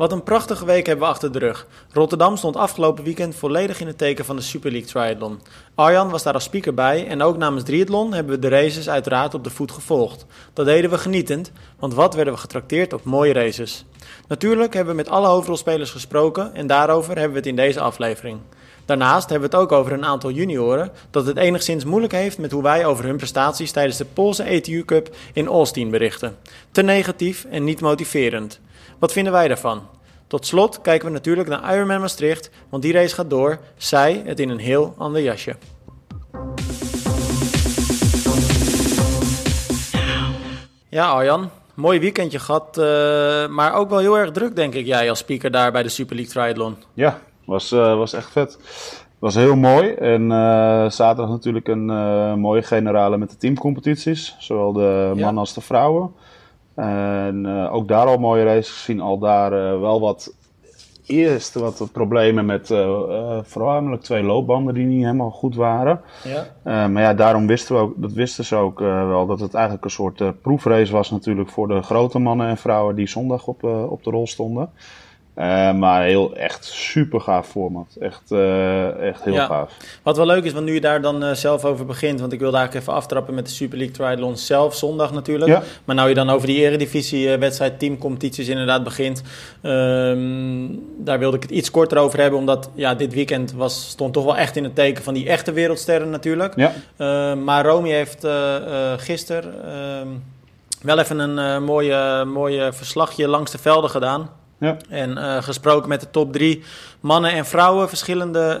Wat een prachtige week hebben we achter de rug. Rotterdam stond afgelopen weekend volledig in het teken van de Super League Triathlon. Arjan was daar als speaker bij en ook namens Triathlon hebben we de races uiteraard op de voet gevolgd. Dat deden we genietend, want wat werden we getrakteerd op mooie races. Natuurlijk hebben we met alle hoofdrolspelers gesproken en daarover hebben we het in deze aflevering. Daarnaast hebben we het ook over een aantal junioren dat het enigszins moeilijk heeft met hoe wij over hun prestaties tijdens de Poolse ETU Cup in Austin berichten. Te negatief en niet motiverend. Wat vinden wij daarvan? Tot slot kijken we natuurlijk naar Ironman Maastricht, want die race gaat door. Zij het in een heel ander jasje. Ja, Arjan, mooi weekendje gehad, uh, maar ook wel heel erg druk, denk ik, jij als speaker daar bij de Super League Triathlon. Ja, was, uh, was echt vet. Was heel mooi. En uh, zaterdag natuurlijk een mooie generale met de teamcompetities. Zowel de mannen als de vrouwen. En uh, ook daar al mooie races gezien. Al daar uh, wel wat eerst wat problemen met uh, voornamelijk twee loopbanden die niet helemaal goed waren. Ja. maar ja, daarom wisten we ook, dat wisten ze ook wel, dat het eigenlijk een soort proefrace was natuurlijk voor de grote mannen en vrouwen die zondag op, op de rol stonden. Uh, maar heel echt super gaaf format. Echt, uh, echt heel gaaf. Wat wel leuk is, want nu je daar dan uh, zelf over begint. Want ik wil daar even aftrappen met de Super League Triathlon zelf zondag natuurlijk. Ja. Maar nou je dan over die eredivisie wedstrijd teamcompetities inderdaad begint. Um, daar wilde ik het iets korter over hebben. Omdat ja, dit weekend was, stond toch wel echt in het teken van die echte wereldsterren natuurlijk. Ja. Ehm, maar Romy heeft gisteren ehm, wel even een mooie, mooie verslagje langs de velden gedaan. Ja. En uh, gesproken met de top drie mannen en vrouwen, verschillende,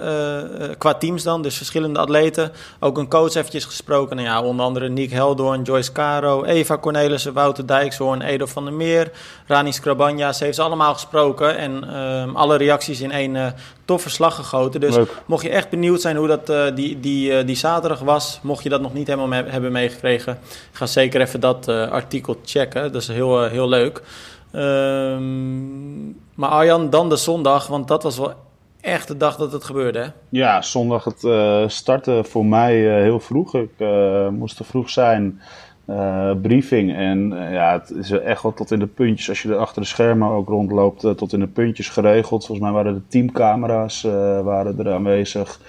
uh, qua teams dan, dus verschillende atleten. Ook een coach eventjes gesproken. Nou ja, onder andere Nick Heldoorn, Joyce Caro, Eva Cornelissen, Wouter Dijkshoorn, Edo van der Meer, Rani Skrabanja. Ze heeft ze allemaal gesproken en uh, alle reacties in één uh, tof verslag gegoten. Dus Leuk. mocht je echt benieuwd zijn hoe dat die, die, die zaterdag was, mocht je dat nog niet helemaal me hebben meegekregen, ga zeker even dat artikel checken. Dat is heel, heel leuk. Um, maar Arjan, dan de zondag, want dat was wel echt de dag dat het gebeurde, hè? Ja, zondag het uh, startte voor mij uh, heel vroeg. Ik uh, moest er vroeg zijn, briefing. En ja, het is echt wel tot in de puntjes, als je er achter de schermen ook rondloopt, tot in de puntjes geregeld. Volgens mij waren de teamcamera's waren er aanwezig.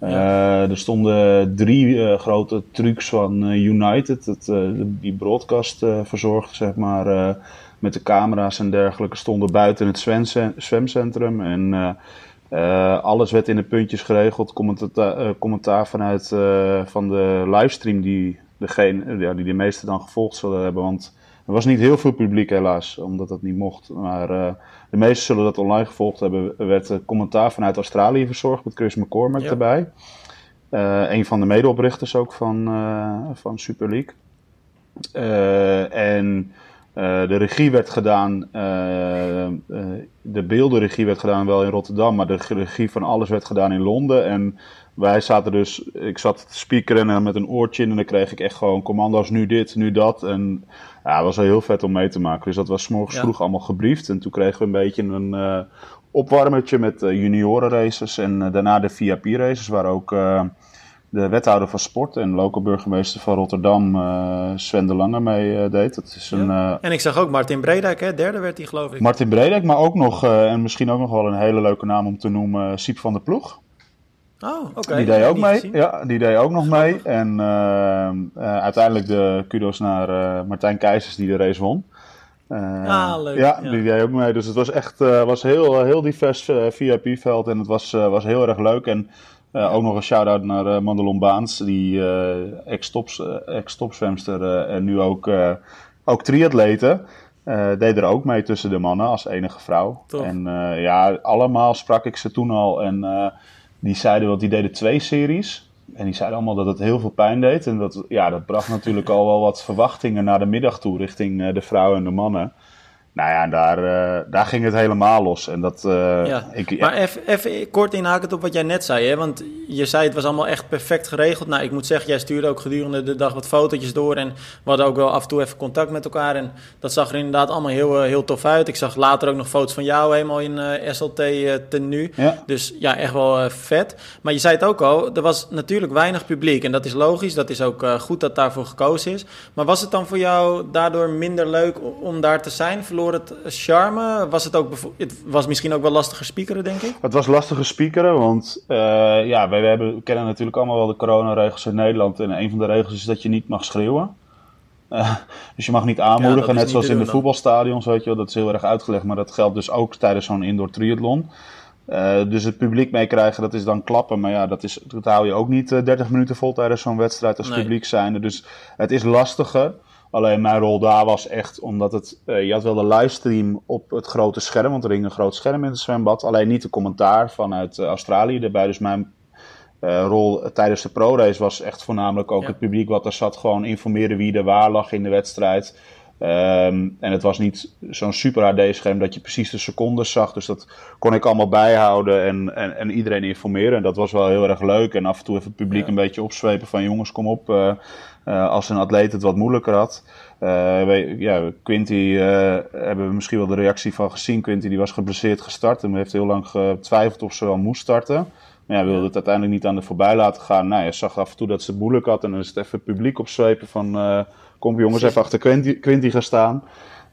Ja. er stonden drie grote trucks van United, het, die broadcast verzorgd, zeg maar met de camera's en dergelijke stonden buiten het zwemcentrum. En uh, uh, alles werd in de puntjes geregeld. Commentaar, uh, commentaar vanuit van de livestream die, degene, ja, die de meeste dan gevolgd zullen hebben. Want er was niet heel veel publiek helaas, omdat dat niet mocht. Maar de meesten zullen dat online gevolgd hebben. Er werd commentaar vanuit Australië verzorgd met Chris McCormack ja. erbij. een van de medeoprichters ook van, van Super League. en uh, de regie werd gedaan, uh, uh, de beeldenregie werd gedaan wel in Rotterdam, maar de regie van alles werd gedaan in Londen. En wij zaten dus, ik zat te speakeren en met een oortje in en dan kreeg ik echt gewoon commando's, nu dit, nu dat. En ja, het was wel heel vet om mee te maken. Dus dat was morgens ja. vroeg allemaal gebriefd. En toen kregen we een beetje een opwarmertje met juniorenraces en daarna de VIP-races, waar ook de wethouder van sport en lokale burgemeester van Rotterdam, uh, Sven de Lange, mee uh, deed. Dat is een, uh, en ik zag ook Martin Bredijk, hè? derde werd hij geloof ik. Martin Bredijk, maar ook nog, en misschien ook nog wel een hele leuke naam om te noemen, Siep van der Ploeg. Oh, oké. Okay. Die deed ook mee. Gezien. Ja, die deed ook nog mee. En uiteindelijk de kudos naar Martijn Keizers die de race won. ah, leuk. Ja, ja, die deed ook mee. Dus het was echt was heel, heel divers VIP-veld en het was, was heel erg leuk. En uh, ook nog een shout-out naar uh, Mandelon Baans, die uh, ex-topzwemster en nu ook, ook triatleten. deed er ook mee tussen de mannen als enige vrouw. En ja, allemaal sprak ik ze toen al. En die zeiden, want die deden twee series. En die zeiden allemaal dat het heel veel pijn deed. En dat, ja, dat bracht natuurlijk al wel wat verwachtingen naar de middag toe richting de vrouwen en de mannen. Nou ja, daar, uh, daar ging het helemaal los. En dat, uh, ja. Ik. Maar even, even kort inhakend op wat jij net zei. Hè? Want je zei het was allemaal echt perfect geregeld. Nou, ik moet zeggen, jij stuurde ook gedurende de dag wat fotootjes door. En we hadden ook wel af en toe even contact met elkaar. En dat zag er inderdaad allemaal heel, heel tof uit. Ik zag later ook nog foto's van jou helemaal in uh, SLT tenue. Ja. Dus ja, echt wel vet. Maar je zei het ook al, er was natuurlijk weinig publiek. En dat is logisch. Dat is ook goed dat daarvoor gekozen is. Maar was het dan voor jou daardoor minder leuk om daar te zijn? Verloor voor het charme? Was het ook, het was misschien ook wel lastiger speakeren, denk ik? Het was lastiger speakeren, want uh, ja, wij, hebben, we kennen natuurlijk allemaal wel de coronaregels in Nederland. En een van de regels is dat je niet mag schreeuwen. Uh, dus je mag niet aanmoedigen, net zoals in de voetbalstadions, weet je wel. Dat is heel erg uitgelegd, maar dat geldt dus ook tijdens zo'n indoor triathlon. Uh, dus het publiek meekrijgen, dat is dan klappen. Maar ja, dat, is, dat hou je ook niet 30 minuten vol tijdens zo'n wedstrijd als nee. publiek zijnde. Dus het is lastiger. Alleen mijn rol daar was echt omdat het. Uh, je had wel de livestream op het grote scherm, want er hing een groot scherm in het zwembad. Alleen niet de commentaar vanuit uh, Australië erbij. Dus mijn uh, rol tijdens de pro-race was echt voornamelijk ook ja. het publiek wat er zat. Gewoon informeren wie er waar lag in de wedstrijd. Um, en het was niet zo'n super HD-scherm dat je precies de secondes zag. Dus dat kon ik allemaal bijhouden en, en, en, iedereen informeren. En dat was wel heel erg leuk. En af en toe even het publiek ja. een beetje opzwepen van jongens, kom op. Uh, uh, als een atleet het wat moeilijker had. Uh, ja, Quinty hebben we misschien wel de reactie van gezien. Quinty die was geblesseerd gestart en heeft heel lang getwijfeld of ze wel moest starten. Maar ja, wilde het uiteindelijk niet aan de voorbij laten gaan. Nou, je zag af en toe dat ze het moeilijk had. En dan is het even publiek opzwepen van kom jongens even achter Quinty, Quinty gaan staan.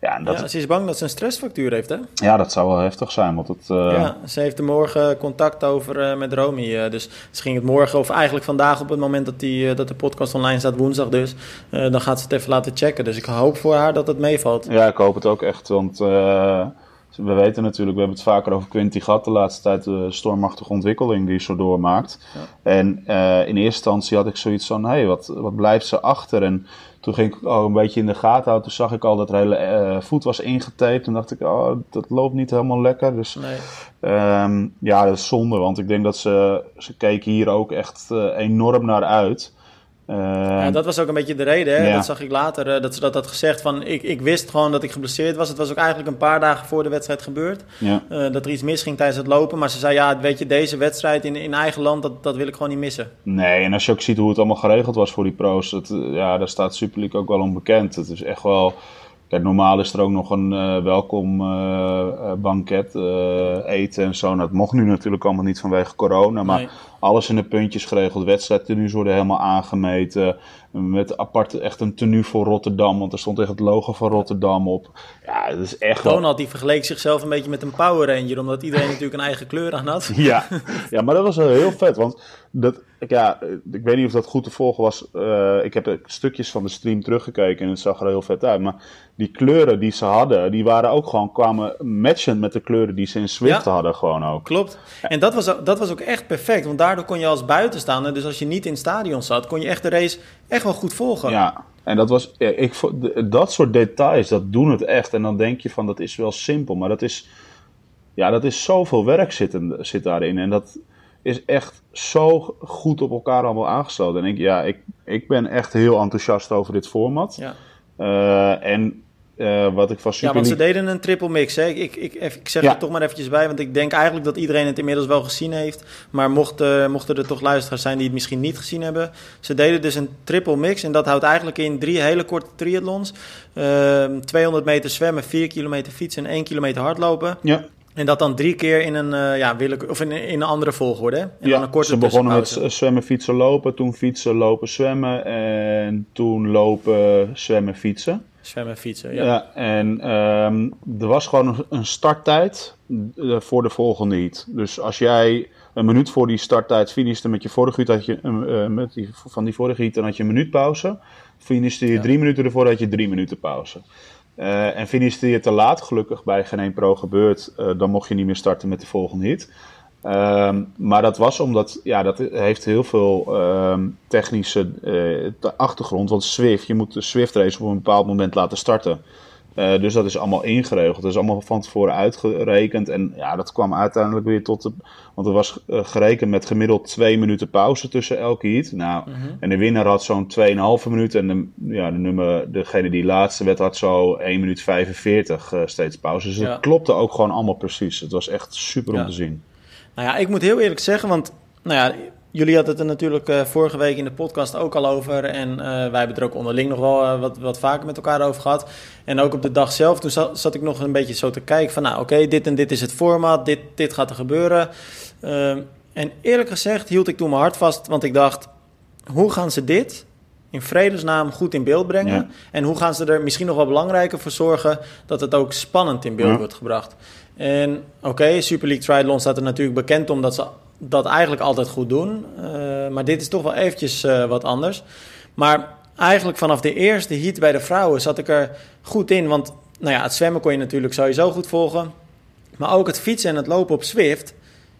Ja, dat... ja, ze is bang dat ze een stressfactuur heeft, hè? Ja, dat zou wel heftig zijn, want het... Uh... Ja, ze heeft er morgen contact over uh, met Romy. Uh, dus ze ging het morgen, of eigenlijk vandaag op het moment dat, die, dat de podcast online staat, woensdag dus... dan gaat ze het even laten checken. Dus ik hoop voor haar dat het meevalt. Ja, ik hoop het ook echt, want... We weten natuurlijk, we hebben het vaker over Quinty gehad de laatste tijd, de stormachtige ontwikkeling die ze doormaakt. Ja. En in eerste instantie had ik zoiets van, hé, hey, wat, wat blijft ze achter? En toen ging ik al een beetje in de gaten houden. Toen zag ik al dat haar hele uh, voet was ingetaped. Toen dacht ik, oh, dat loopt niet helemaal lekker. Dus nee. um, ja, dat is zonde. Want ik denk dat ze, ze keek hier ook echt uh, enorm naar uit. Uh, ja, dat was ook een beetje de reden. Hè? Ja. Dat zag ik later, uh, dat ze dat had gezegd. Van, ik, ik wist gewoon dat ik geblesseerd was. Het was ook eigenlijk een paar dagen voor de wedstrijd gebeurd. Ja. Uh, dat er iets misging tijdens het lopen. Maar ze zei, ja, weet je, deze wedstrijd in, in eigen land, dat, dat wil ik gewoon niet missen. Nee, en als je ook ziet hoe het allemaal geregeld was voor die pro's. Het, ja, daar staat Super League ook wel onbekend. Het is echt wel... Kijk, normaal is er ook nog een uh, welkom banket, eten en zo. Nou, dat mocht nu natuurlijk allemaal niet vanwege corona. Maar nee. Alles in de puntjes geregeld. Wedstrijdtenues worden helemaal aangemeten. Met apart echt een tenue voor Rotterdam. Want er stond echt het logo van Rotterdam op. Ja, dat is echt Donald wel... die vergeleek zichzelf een beetje met een Power Ranger. Omdat iedereen natuurlijk een eigen kleur aan had. Ja, ja maar dat was wel heel vet. Want dat, ja, ik weet niet of dat goed te volgen was. Uh, ik heb stukjes van de stream teruggekeken en het zag er heel vet uit. Maar die kleuren die ze hadden, die waren ook gewoon, kwamen matchen met de kleuren die ze in Swift ja, hadden gewoon ook. Klopt. En dat was, dat was ook echt perfect. Want daardoor kon je als buitenstaander, dus als je niet in het stadion zat, kon je echt de race echt wel goed volgen. Ja, en dat was, ja, ik, dat soort details, dat doen het echt. En dan denk je van, dat is wel simpel. Maar dat is, ja, dat is zoveel werk zit, zit daarin. En dat is echt zo goed op elkaar allemaal aangesloten. En ik, ja, ik, ik ben echt heel enthousiast over dit format. Ja. Uh, en uh, wat ik van Super Ja, want ze deden een triple mix. Hè? Ik, ik, ik zeg ja. er toch maar eventjes bij, want ik denk eigenlijk dat iedereen het inmiddels wel gezien heeft. Maar mocht, uh, mochten er toch luisteraars zijn die het misschien niet gezien hebben. Ze deden dus een triple mix en dat houdt eigenlijk in drie hele korte triathlons. Uh, 200 meter zwemmen, 4 kilometer fietsen en 1 kilometer hardlopen. Ja. En dat dan drie keer in een, uh, ja, willeke- of in, in een andere volgorde. Hè? En ja, dan een korte ze begonnen met zwemmen, fietsen, lopen. Toen fietsen, lopen, zwemmen. En toen lopen, zwemmen, fietsen. Zwemmen, fietsen, ja. ja en um, er was gewoon een starttijd uh, voor de volgende heat. Dus als jij een minuut voor die starttijd finishte met je vorige heat, had je, uh, met die, van die vorige heat, dan had je een minuut pauze. Finishte je ja. drie minuten ervoor, had je drie minuten pauze. Uh, en finishte je te laat, gelukkig bij geen 1 pro gebeurd, uh, dan mocht je niet meer starten met de volgende hit. Um, maar dat was omdat, ja, dat heeft heel veel um, technische uh, achtergrond. Want Swift, je moet de Swift race op een bepaald moment laten starten. Uh, dus dat is allemaal ingeregeld. Dat is allemaal van tevoren uitgerekend. En ja, dat kwam uiteindelijk weer tot de. Want er was uh, gerekend met gemiddeld twee minuten pauze tussen elke heat. Nou, -hmm. en de winnaar had zo'n 2,5 minuut. En de, ja, de nummer, degene die laatste werd, had zo 1 minuut 45 uh, steeds pauze. Dus ja. het klopte ook gewoon allemaal precies. Het was echt super ja. om te zien. Nou ja, ik moet heel eerlijk zeggen, want nou ja, jullie hadden het er natuurlijk uh, vorige week in de podcast ook al over. En uh, wij hebben het er ook onderling nog wel uh, wat, wat vaker met elkaar over gehad. En ook op de dag zelf, toen zat, zat ik nog een beetje zo te kijken van... nou oké, okay, dit en dit is het format, dit, dit gaat er gebeuren. en eerlijk gezegd hield ik toen mijn hart vast, want ik dacht... hoe gaan ze dit in vredesnaam goed in beeld brengen? En hoe gaan ze er misschien nog wel belangrijker voor zorgen dat het ook spannend in beeld wordt gebracht? En oké, Super League Triathlon staat er natuurlijk bekend omdat ze dat eigenlijk altijd goed doen. Uh, maar dit is toch wel eventjes uh, wat anders. Maar eigenlijk vanaf de eerste heat bij de vrouwen zat ik er goed in. Want nou ja, het zwemmen kon je natuurlijk sowieso goed volgen. Maar ook het fietsen en het lopen op Swift.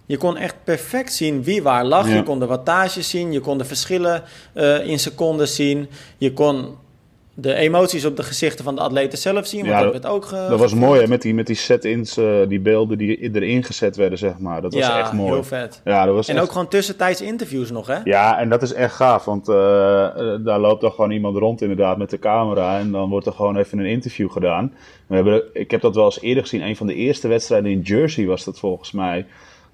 Je kon echt perfect zien wie waar lag. Je kon de wattages zien. Je kon de verschillen uh, in seconden zien. Je kon de emoties op de gezichten van de atleten zelf zien. Want ja, dat werd ook Dat was mooi hè, met die, met die set-ins, uh, die beelden die erin gezet werden, zeg maar. Dat was ja, echt mooi. heel vet. Ja, dat was en ook gewoon tussentijds interviews nog, hè? Ja, en dat is echt gaaf, want uh, daar loopt dan gewoon iemand rond inderdaad met de camera en dan wordt er gewoon even een interview gedaan. We hebben, ik heb dat wel eens eerder gezien, een van de eerste wedstrijden in Jersey was dat volgens mij.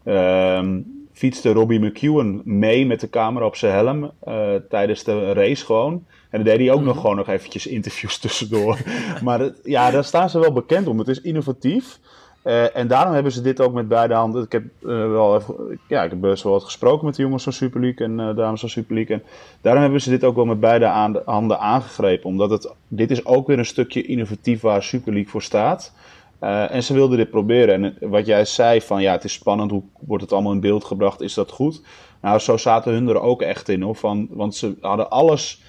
Um, fietste Robbie McEwen mee met de camera op zijn helm uh, tijdens de race gewoon. En dan deed hij ook nog mhm. gewoon nog eventjes interviews tussendoor. maar ja, daar staan ze wel bekend om. Het is innovatief. Uh, en daarom hebben ze dit ook met beide handen. Ik heb, uh, wel even, ja, ik heb best wel wat gesproken met de jongens van Super League en uh, dames van Super League. En daarom hebben ze dit ook wel met beide aan, handen aangegrepen. Omdat het, dit is ook weer een stukje innovatief waar Super League voor staat. en ze wilden dit proberen. En wat jij zei van ja, het is spannend, hoe wordt het allemaal in beeld gebracht, is dat goed? Nou, zo zaten hun er ook echt in hoor. Van, want ze hadden alles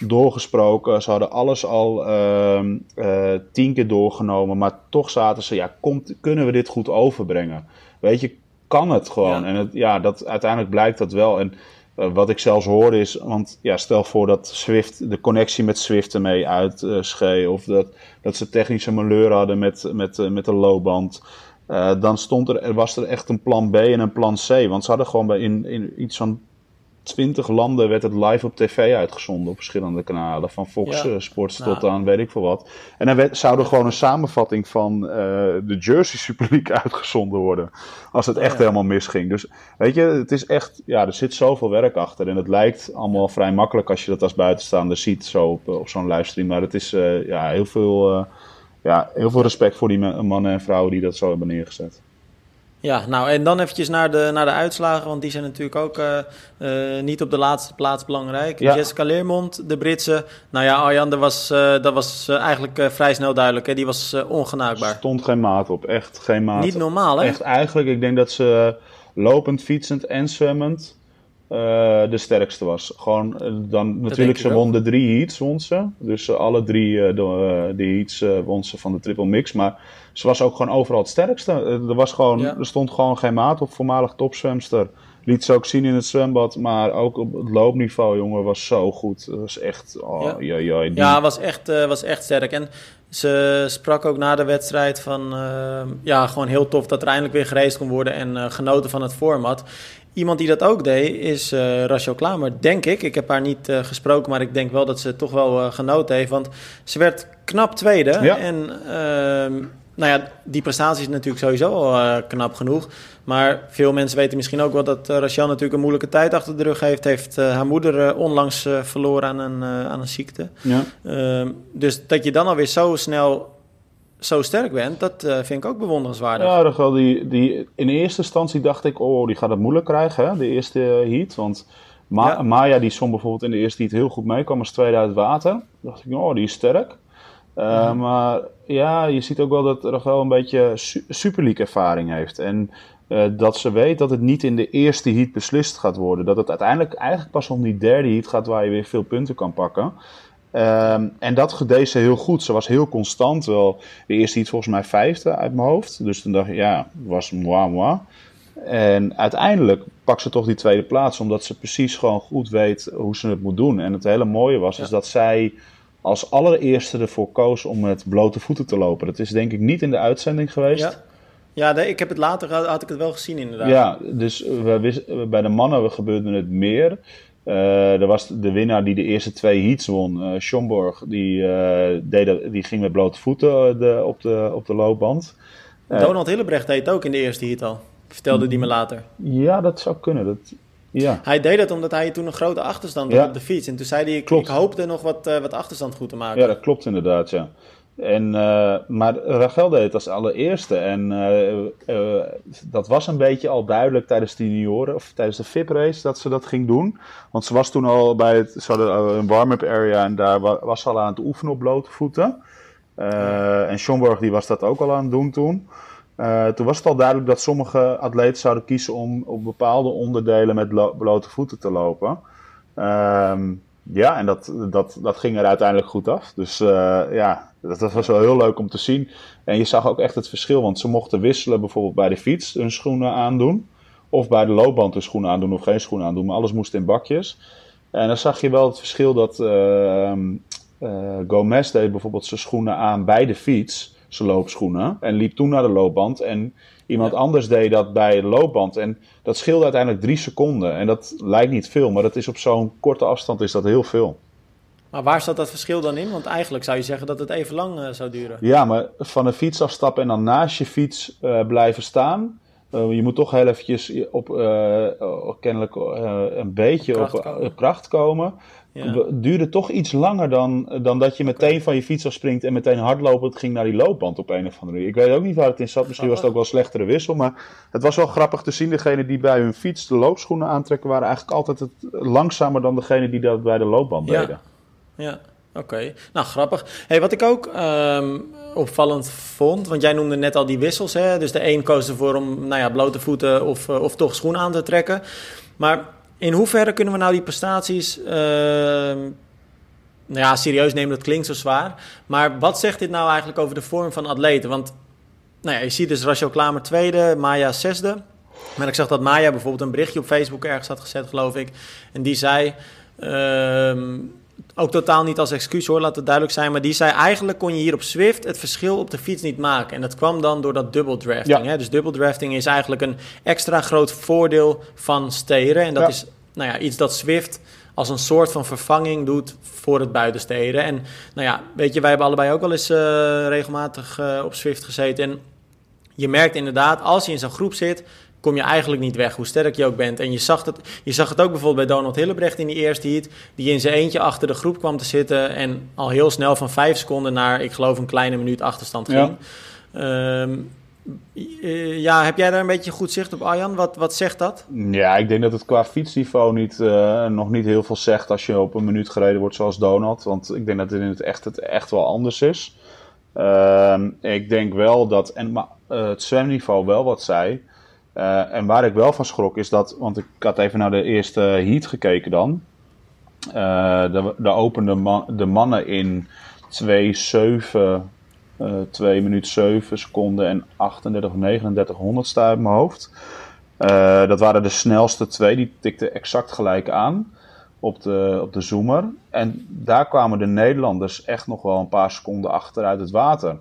doorgesproken. Ze hadden alles al uh, uh, tien keer doorgenomen. Maar toch zaten ze, ja, komt, kunnen we dit goed overbrengen? Weet je, kan het gewoon? En het, ja, dat, uiteindelijk blijkt dat wel. En uh, wat ik zelfs hoorde is, want ja, stel voor dat Swift, de connectie met Swift ermee uitschee. of dat, dat ze technische malheur hadden met, met, met de loopband. dan stond er, er was er echt een plan B en een plan C. Want ze hadden gewoon bij in, in iets van 20 landen werd het live op tv uitgezonden op verschillende kanalen. Van Fox ja. Sports nou. tot aan weet ik veel wat. En dan werd, zou er gewoon een samenvatting van uh, de Jersey Super League uitgezonden worden. Als het echt helemaal misging. Dus weet je, het is echt, ja, er zit zoveel werk achter. En het lijkt allemaal vrij makkelijk als je dat als buitenstaander ziet zo op, op zo'n livestream. Maar het is uh, ja, heel, veel, uh, ja, heel veel respect voor die mannen en vrouwen die dat zo hebben neergezet. Ja, nou en dan eventjes naar de, naar de uitslagen, want die zijn natuurlijk ook uh, uh, niet op de laatste plaats belangrijk. Ja. Jessica Leermond, de Britse. Nou ja, Arjan, dat was, uh, dat was eigenlijk vrij snel duidelijk. Hè? Die was ongenaakbaar. Stond geen maat op, echt geen maat. Niet normaal, hè? Echt eigenlijk, ik denk dat ze lopend, fietsend en zwemmend de sterkste was. Gewoon dan natuurlijk, ze won de drie heats, won ze. Dus alle drie de, de heats won ze van de triple mix. Maar ze was ook gewoon overal het sterkste. Eh, er, was gewoon, er stond gewoon geen maat op, voormalig topzwemster. Liet ze ook zien in het zwembad, maar ook op het loopniveau, jongen, was zo goed. Het was echt, oh, ja, ja, die... ja was, echt, uh, was echt sterk. En ze sprak ook na de wedstrijd van, uh, ja, gewoon heel tof dat er eindelijk weer gereisd kon worden en uh, genoten van het format. Iemand die dat ook deed is uh, Rachel Klamer, denk ik. Ik heb haar niet uh, gesproken, maar ik denk wel dat ze toch wel uh, genoten heeft. Want ze werd knap tweede. Ja. En ehm, nou ja, die prestatie is natuurlijk sowieso al knap genoeg. Maar veel mensen weten misschien ook wel dat Rachel natuurlijk een moeilijke tijd achter de rug heeft. Heeft haar moeder onlangs verloren aan een, aan een ziekte. Ja. Ehm, dus dat je dan alweer zo snel zo sterk bent, dat vind ik ook bewonderenswaardig. Ja, Rachel, die, die, in eerste instantie dacht ik, oh, die gaat het moeilijk krijgen, hè, de eerste heat. Want Ma ja. Maya, die som bijvoorbeeld in de eerste heat heel goed mee, kwam als tweede uit water. dacht ik, oh, die is sterk. Uh, Maar ja, je ziet ook wel dat Rachel een beetje su Super League ervaring heeft. En uh, dat ze weet dat het niet in de eerste heat beslist gaat worden. Dat het uiteindelijk eigenlijk pas om die derde heat gaat waar je weer veel punten kan pakken. Um, en dat deed ze heel goed. Ze was heel constant. Wel, de eerste heat volgens mij vijfde uit mijn hoofd. Dus toen dacht ik, ja, was moi moi. En uiteindelijk pakt ze toch die tweede plaats. Omdat ze precies gewoon goed weet hoe ze het moet doen. En het hele mooie was ja. is dat zij als allereerste ervoor koos om met blote voeten te lopen. Dat is denk ik niet in de uitzending geweest. Ja. Ja, ik heb het later had ik het wel gezien inderdaad. Ja, dus we wisten, bij de mannen gebeurde het meer. Uh, er was de winnaar die de eerste twee heats won, uh, Schomburg, die, uh, deed, die ging met blote voeten de, op, de, op de loopband. Donald Hillebrecht deed ook in de eerste heat al, vertelde die me later. Ja, dat zou kunnen. Dat, ja. Hij deed het omdat hij toen een grote achterstand had op de fiets. En toen zei hij, ik, ik hoopte nog wat, uh, wat achterstand goed te maken. Ja, dat klopt inderdaad, ja. En, uh, maar Rachel deed het als allereerste. En uh, uh, dat was een beetje al duidelijk tijdens de junioren, of tijdens de VIP-race, dat ze dat ging doen. Want ze was toen al bij het, een warm-up area en daar was ze al aan het oefenen op blote voeten. en Schomburg die was dat ook al aan het doen toen. toen was het al duidelijk dat sommige atleten zouden kiezen om op bepaalde onderdelen met blote voeten te lopen. Ehm, ja, en dat, dat, dat ging er uiteindelijk goed af. Dus ja, dat was wel heel leuk om te zien. En je zag ook echt het verschil, want ze mochten wisselen bijvoorbeeld bij de fiets hun schoenen aandoen. Of bij de loopband hun schoenen aandoen of geen schoenen aandoen, maar alles moest in bakjes. En dan zag je wel het verschil dat uh, Gomez deed bijvoorbeeld zijn schoenen aan bij de fiets, zijn loopschoenen. En liep toen naar de loopband. En iemand anders deed dat bij de loopband. En dat scheelde uiteindelijk drie seconden. En dat lijkt niet veel, maar dat is op zo'n korte afstand is dat heel veel. Maar waar zat dat verschil dan in? Want eigenlijk zou je zeggen dat het even lang uh, zou duren. Ja, maar van een fiets afstappen en dan naast je fiets uh, blijven staan. Uh, je moet toch heel eventjes op, kennelijk een beetje kracht op komen. kracht komen. Ja. Duurde toch iets langer dan, dan dat je meteen van je fiets afspringt en meteen hardlopend ging naar die loopband op een of andere manier. Ik weet ook niet waar het in zat. Misschien was het ook wel slechtere wissel. Maar het was wel grappig te zien. Degene die bij hun fiets de loopschoenen aantrekken waren eigenlijk altijd het, langzamer dan degene die dat bij de loopband ja. deden ja. Oké, nou grappig. Hey, wat ik ook um, opvallend vond, want jij noemde net al die wissels. Hè? Dus de een koos ervoor om nou ja, blote voeten of, uh, of toch schoenen aan te trekken. Maar in hoeverre kunnen we nou die prestaties. Uh, nou ja, serieus nemen, dat klinkt zo zwaar. Maar wat zegt dit nou eigenlijk over de vorm van atleten? Want nou ja, je ziet dus Rachel Klamer tweede, Maya zesde. Maar ik zag dat Maya bijvoorbeeld een berichtje op Facebook ergens had gezet, geloof ik. En die zei. Uh, ook totaal niet als excuus hoor, laat het duidelijk zijn. Maar die zei eigenlijk kon je hier op Swift het verschil op de fiets niet maken. En dat kwam dan door dat dubbeldrafting. Ja. Hè? Dus dubbeldrafting is eigenlijk een extra groot voordeel van steren. En dat ja. is nou ja, iets dat Swift als een soort van vervanging doet voor het buitensteden. En nou ja, weet je, wij hebben allebei ook wel eens uh, regelmatig uh, op Swift gezeten. En je merkt inderdaad, als je in zo'n groep zit, kom je eigenlijk niet weg, hoe sterk je ook bent. En je zag het, je zag het ook bijvoorbeeld bij Donald Hillebrecht in die eerste heat, die in zijn eentje achter de groep kwam te zitten en al heel snel van vijf seconden naar, ik geloof, een kleine minuut achterstand ging. Ja. Um, ja, heb jij daar een beetje goed zicht op, Arjan? Wat, wat zegt dat? Ja, ik denk dat het qua fietsniveau niet, uh, nog niet heel veel zegt als je op een minuut gereden wordt zoals Donald. Want ik denk dat het in het echt, het echt wel anders is. Uh, ik denk wel dat, en uh, het zwemniveau wel wat zei. Uh, en waar ik wel van schrok is dat, want ik had even naar de eerste heat gekeken dan. Uh, de, de opende man, de mannen in 2, 7, uh, 2 minuten 7 seconden en 38 of 39 honderdste uit mijn hoofd. Uh, dat waren de snelste twee, die tikten exact gelijk aan op de, op de zoomer. En daar kwamen de Nederlanders echt nog wel een paar seconden achter uit het water.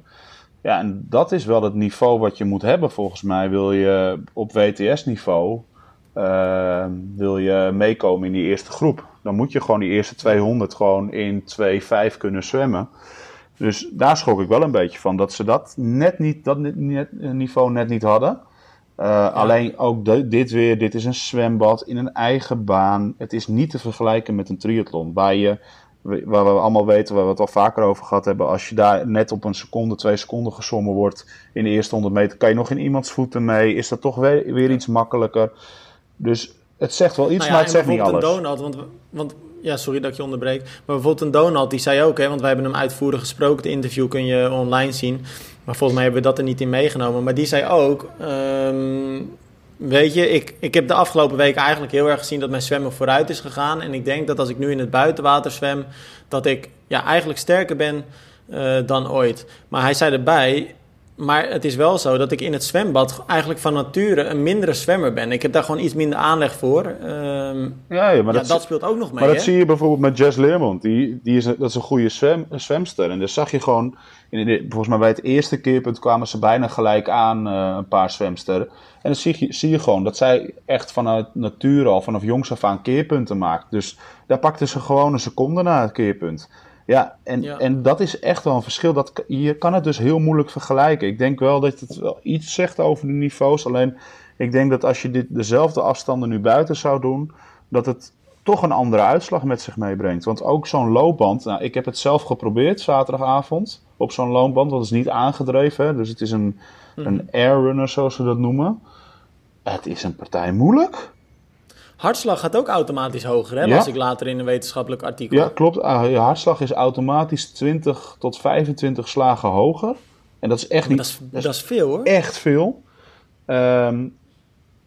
Ja, en dat is wel het niveau wat je moet hebben volgens mij. Wil je op WTS-niveau uh, wil je meekomen in die eerste groep. Dan moet je gewoon die eerste 200 gewoon in 2,5 kunnen zwemmen. Dus daar schrok ik wel een beetje van. Dat ze dat net niet, dat net, niveau net niet hadden. Uh, ja. Alleen ook de, dit weer, dit is een zwembad in een eigen baan. Het is niet te vergelijken met een triathlon. Waar je waar we allemaal weten, waar we het al vaker over gehad hebben. Als je daar net op een seconde, twee seconden gezommen wordt in de eerste 100 meter, kan je nog in iemands voeten mee. Is dat toch weer, weer iets makkelijker. Dus het zegt wel iets, nou ja, maar het zegt niet alles. Een Donald, want, want ja, sorry dat ik je onderbreek. Maar bijvoorbeeld een Donald, die zei ook, hè, want wij hebben hem uitvoerig gesproken. Het interview kun je online zien. Maar volgens mij hebben we dat er niet in meegenomen. Maar die zei ook. Um, Weet je, ik, ik heb de afgelopen weken eigenlijk heel erg gezien dat mijn zwemmen vooruit is gegaan. En ik denk dat als ik nu in het buitenwater zwem, dat ik ja, eigenlijk sterker ben uh, dan ooit. Maar hij zei erbij, maar het is wel zo dat ik in het zwembad eigenlijk van nature een mindere zwemmer ben. Ik heb daar gewoon iets minder aanleg voor. Um, ja, ja, maar ja, dat, dat, speelt ook nog mee. Maar dat hè? zie je bijvoorbeeld met Jess Leermond. Die, die is, dat is een goede zwem, zwemster. En dus zag je gewoon, in de, volgens mij bij het eerste keerpunt kwamen ze bijna gelijk aan, uh, een paar zwemsters. En dan zie je, zie je gewoon dat zij echt vanuit nature al, vanaf jongs af aan keerpunten maakt. Dus daar pakte ze gewoon een seconde na het keerpunt. Ja en, ja. en dat is echt wel een verschil. Dat, je kan het dus heel moeilijk vergelijken. Ik denk wel dat het wel iets zegt over de niveaus. Alleen ik denk dat als je dit, dezelfde afstanden nu buiten zou doen, dat het toch een andere uitslag met zich meebrengt. Want ook zo'n loopband, nou, ik heb het zelf geprobeerd zaterdagavond op zo'n loopband. Want het is niet aangedreven. Hè? Dus het is een, mm. een airrunner, zoals ze dat noemen. Het is een partij moeilijk. Hartslag gaat ook automatisch hoger, hè? Als ik later in een wetenschappelijk artikel. Ja, klopt. Ah, je hartslag is automatisch 20 tot 25 slagen hoger. En dat is echt niet... Dat is, dat is, veel, hoor. Echt veel. Um,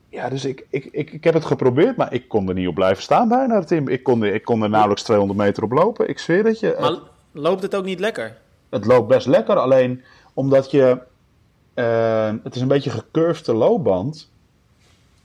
ja, dus ik, ik, ik, ik heb het geprobeerd, maar ik kon er niet op blijven staan bijna, Tim. Ik kon, ik kon er nauwelijks 200 meter op lopen. Ik zweer dat je... Maar loopt het ook niet lekker? Het loopt best lekker, alleen omdat je... Uh, het is een beetje gecurved loopband.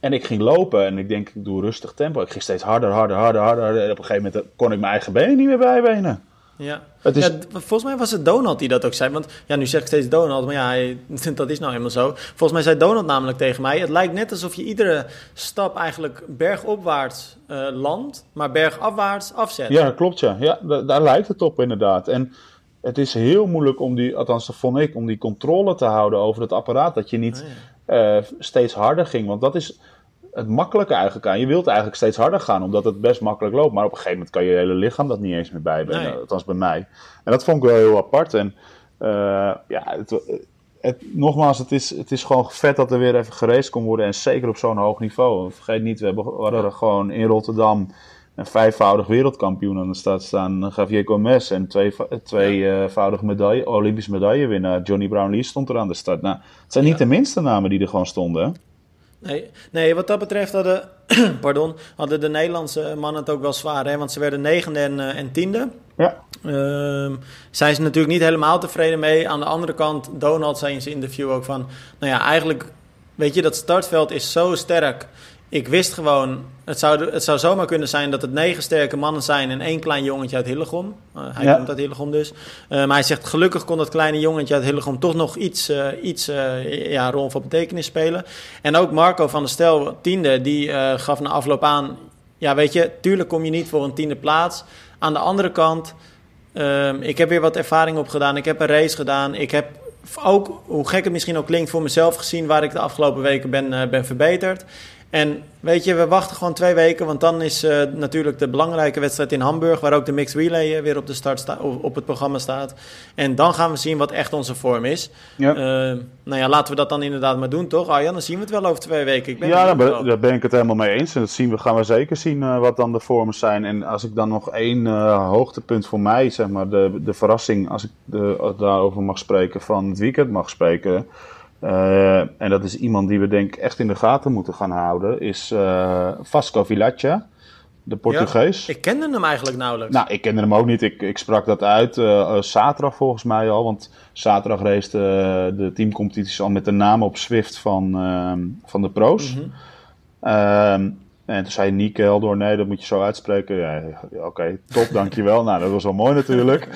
En ik ging lopen en ik denk, ik doe rustig tempo. Ik ging steeds harder, harder, harder, harder. En op een gegeven moment kon ik mijn eigen benen niet meer bijbenen. Ja. Is... ja. volgens mij was het Donald die dat ook zei. Want ja, nu zeg ik steeds Donald, maar ja, dat is nou helemaal zo. Volgens mij zei Donald namelijk tegen mij: Het lijkt net alsof je iedere stap eigenlijk bergopwaarts uh, landt, maar bergafwaarts afzet. Ja, klopt ja. ja daar lijkt het op inderdaad. En het is heel moeilijk om die, althans dat vond ik, om die controle te houden over het apparaat. Dat je niet oh, uh, steeds harder ging. Want dat is het makkelijke eigenlijk aan. Je wilt eigenlijk steeds harder gaan, omdat het best makkelijk loopt. Maar op een gegeven moment kan je hele lichaam dat niet eens meer bijbenen. Nee. Althans bij mij. En dat vond ik wel heel apart. En uh, ja, het, het, nogmaals, het is, het is gewoon vet dat er weer even gereisd kon worden. En zeker op zo'n hoog niveau. Vergeet niet, we, hebben, we hadden gewoon in Rotterdam een vijfvoudig wereldkampioen aan de stad staan. Javier Gomez en twee, tweevoudig medaille, Olympisch medaillewinnaar. Johnny Brownlee stond er aan de start. Nou, het zijn niet de minste namen die er gewoon stonden. Nee, nee, wat dat betreft hadden, pardon, hadden de Nederlandse mannen het ook wel zwaar. Hè? Want ze werden negende en, en tiende. Ja. Uh, zijn ze natuurlijk niet helemaal tevreden mee. Aan de andere kant, Donald zei in zijn interview ook van... Nou ja, eigenlijk, weet je, dat startveld is zo sterk ik wist gewoon, het zou, het zou zomaar kunnen zijn dat het negen sterke mannen zijn en één klein jongetje uit Hillegom. Uh, hij komt uit Hillegom dus. Uh, maar hij zegt, gelukkig kon dat kleine jongetje uit Hillegom toch nog iets, uh, iets ja, rol van betekenis spelen. En ook Marco van der Stel, tiende, die gaf na afloop aan... Ja, weet je, tuurlijk kom je niet voor een tiende plaats. Aan de andere kant, ehm, ik heb weer wat ervaring opgedaan. Ik heb een race gedaan. Ik heb ook, hoe gek het misschien ook klinkt, voor mezelf gezien... waar ik de afgelopen weken ben, ben verbeterd. En weet je, we wachten gewoon twee weken, want dan is uh, natuurlijk de belangrijke wedstrijd in Hamburg, waar ook de mixed relay uh, weer op, de start sta op het programma staat. En dan gaan we zien wat echt onze vorm is. Ja. Uh, nou ja, laten we dat dan inderdaad maar doen, toch? Arjan, dan zien we het wel over twee weken. Ik ben ja, daar ben, ben, ik het helemaal mee eens. En dat zien we, gaan we zeker zien wat dan de vormen zijn. En als ik dan nog één hoogtepunt voor mij, zeg maar, de, de verrassing, als ik de, daarover mag spreken, van het weekend mag spreken uh, en dat is iemand die we denk ik echt in de gaten moeten gaan houden, is uh, Vasco Vilaccia, de Portugees. Ja, ik kende hem eigenlijk nauwelijks. Nou, ik kende hem ook niet. Ik, ik sprak dat uit uh, zaterdag volgens mij al, want zaterdag race de, de teamcompetities al met de naam op Swift van, van de pro's. Mm -hmm. En toen zei Nieke Heldor, nee, dat moet je zo uitspreken. Ja, Oké, okay, top, dankjewel. nou, dat was wel mooi natuurlijk.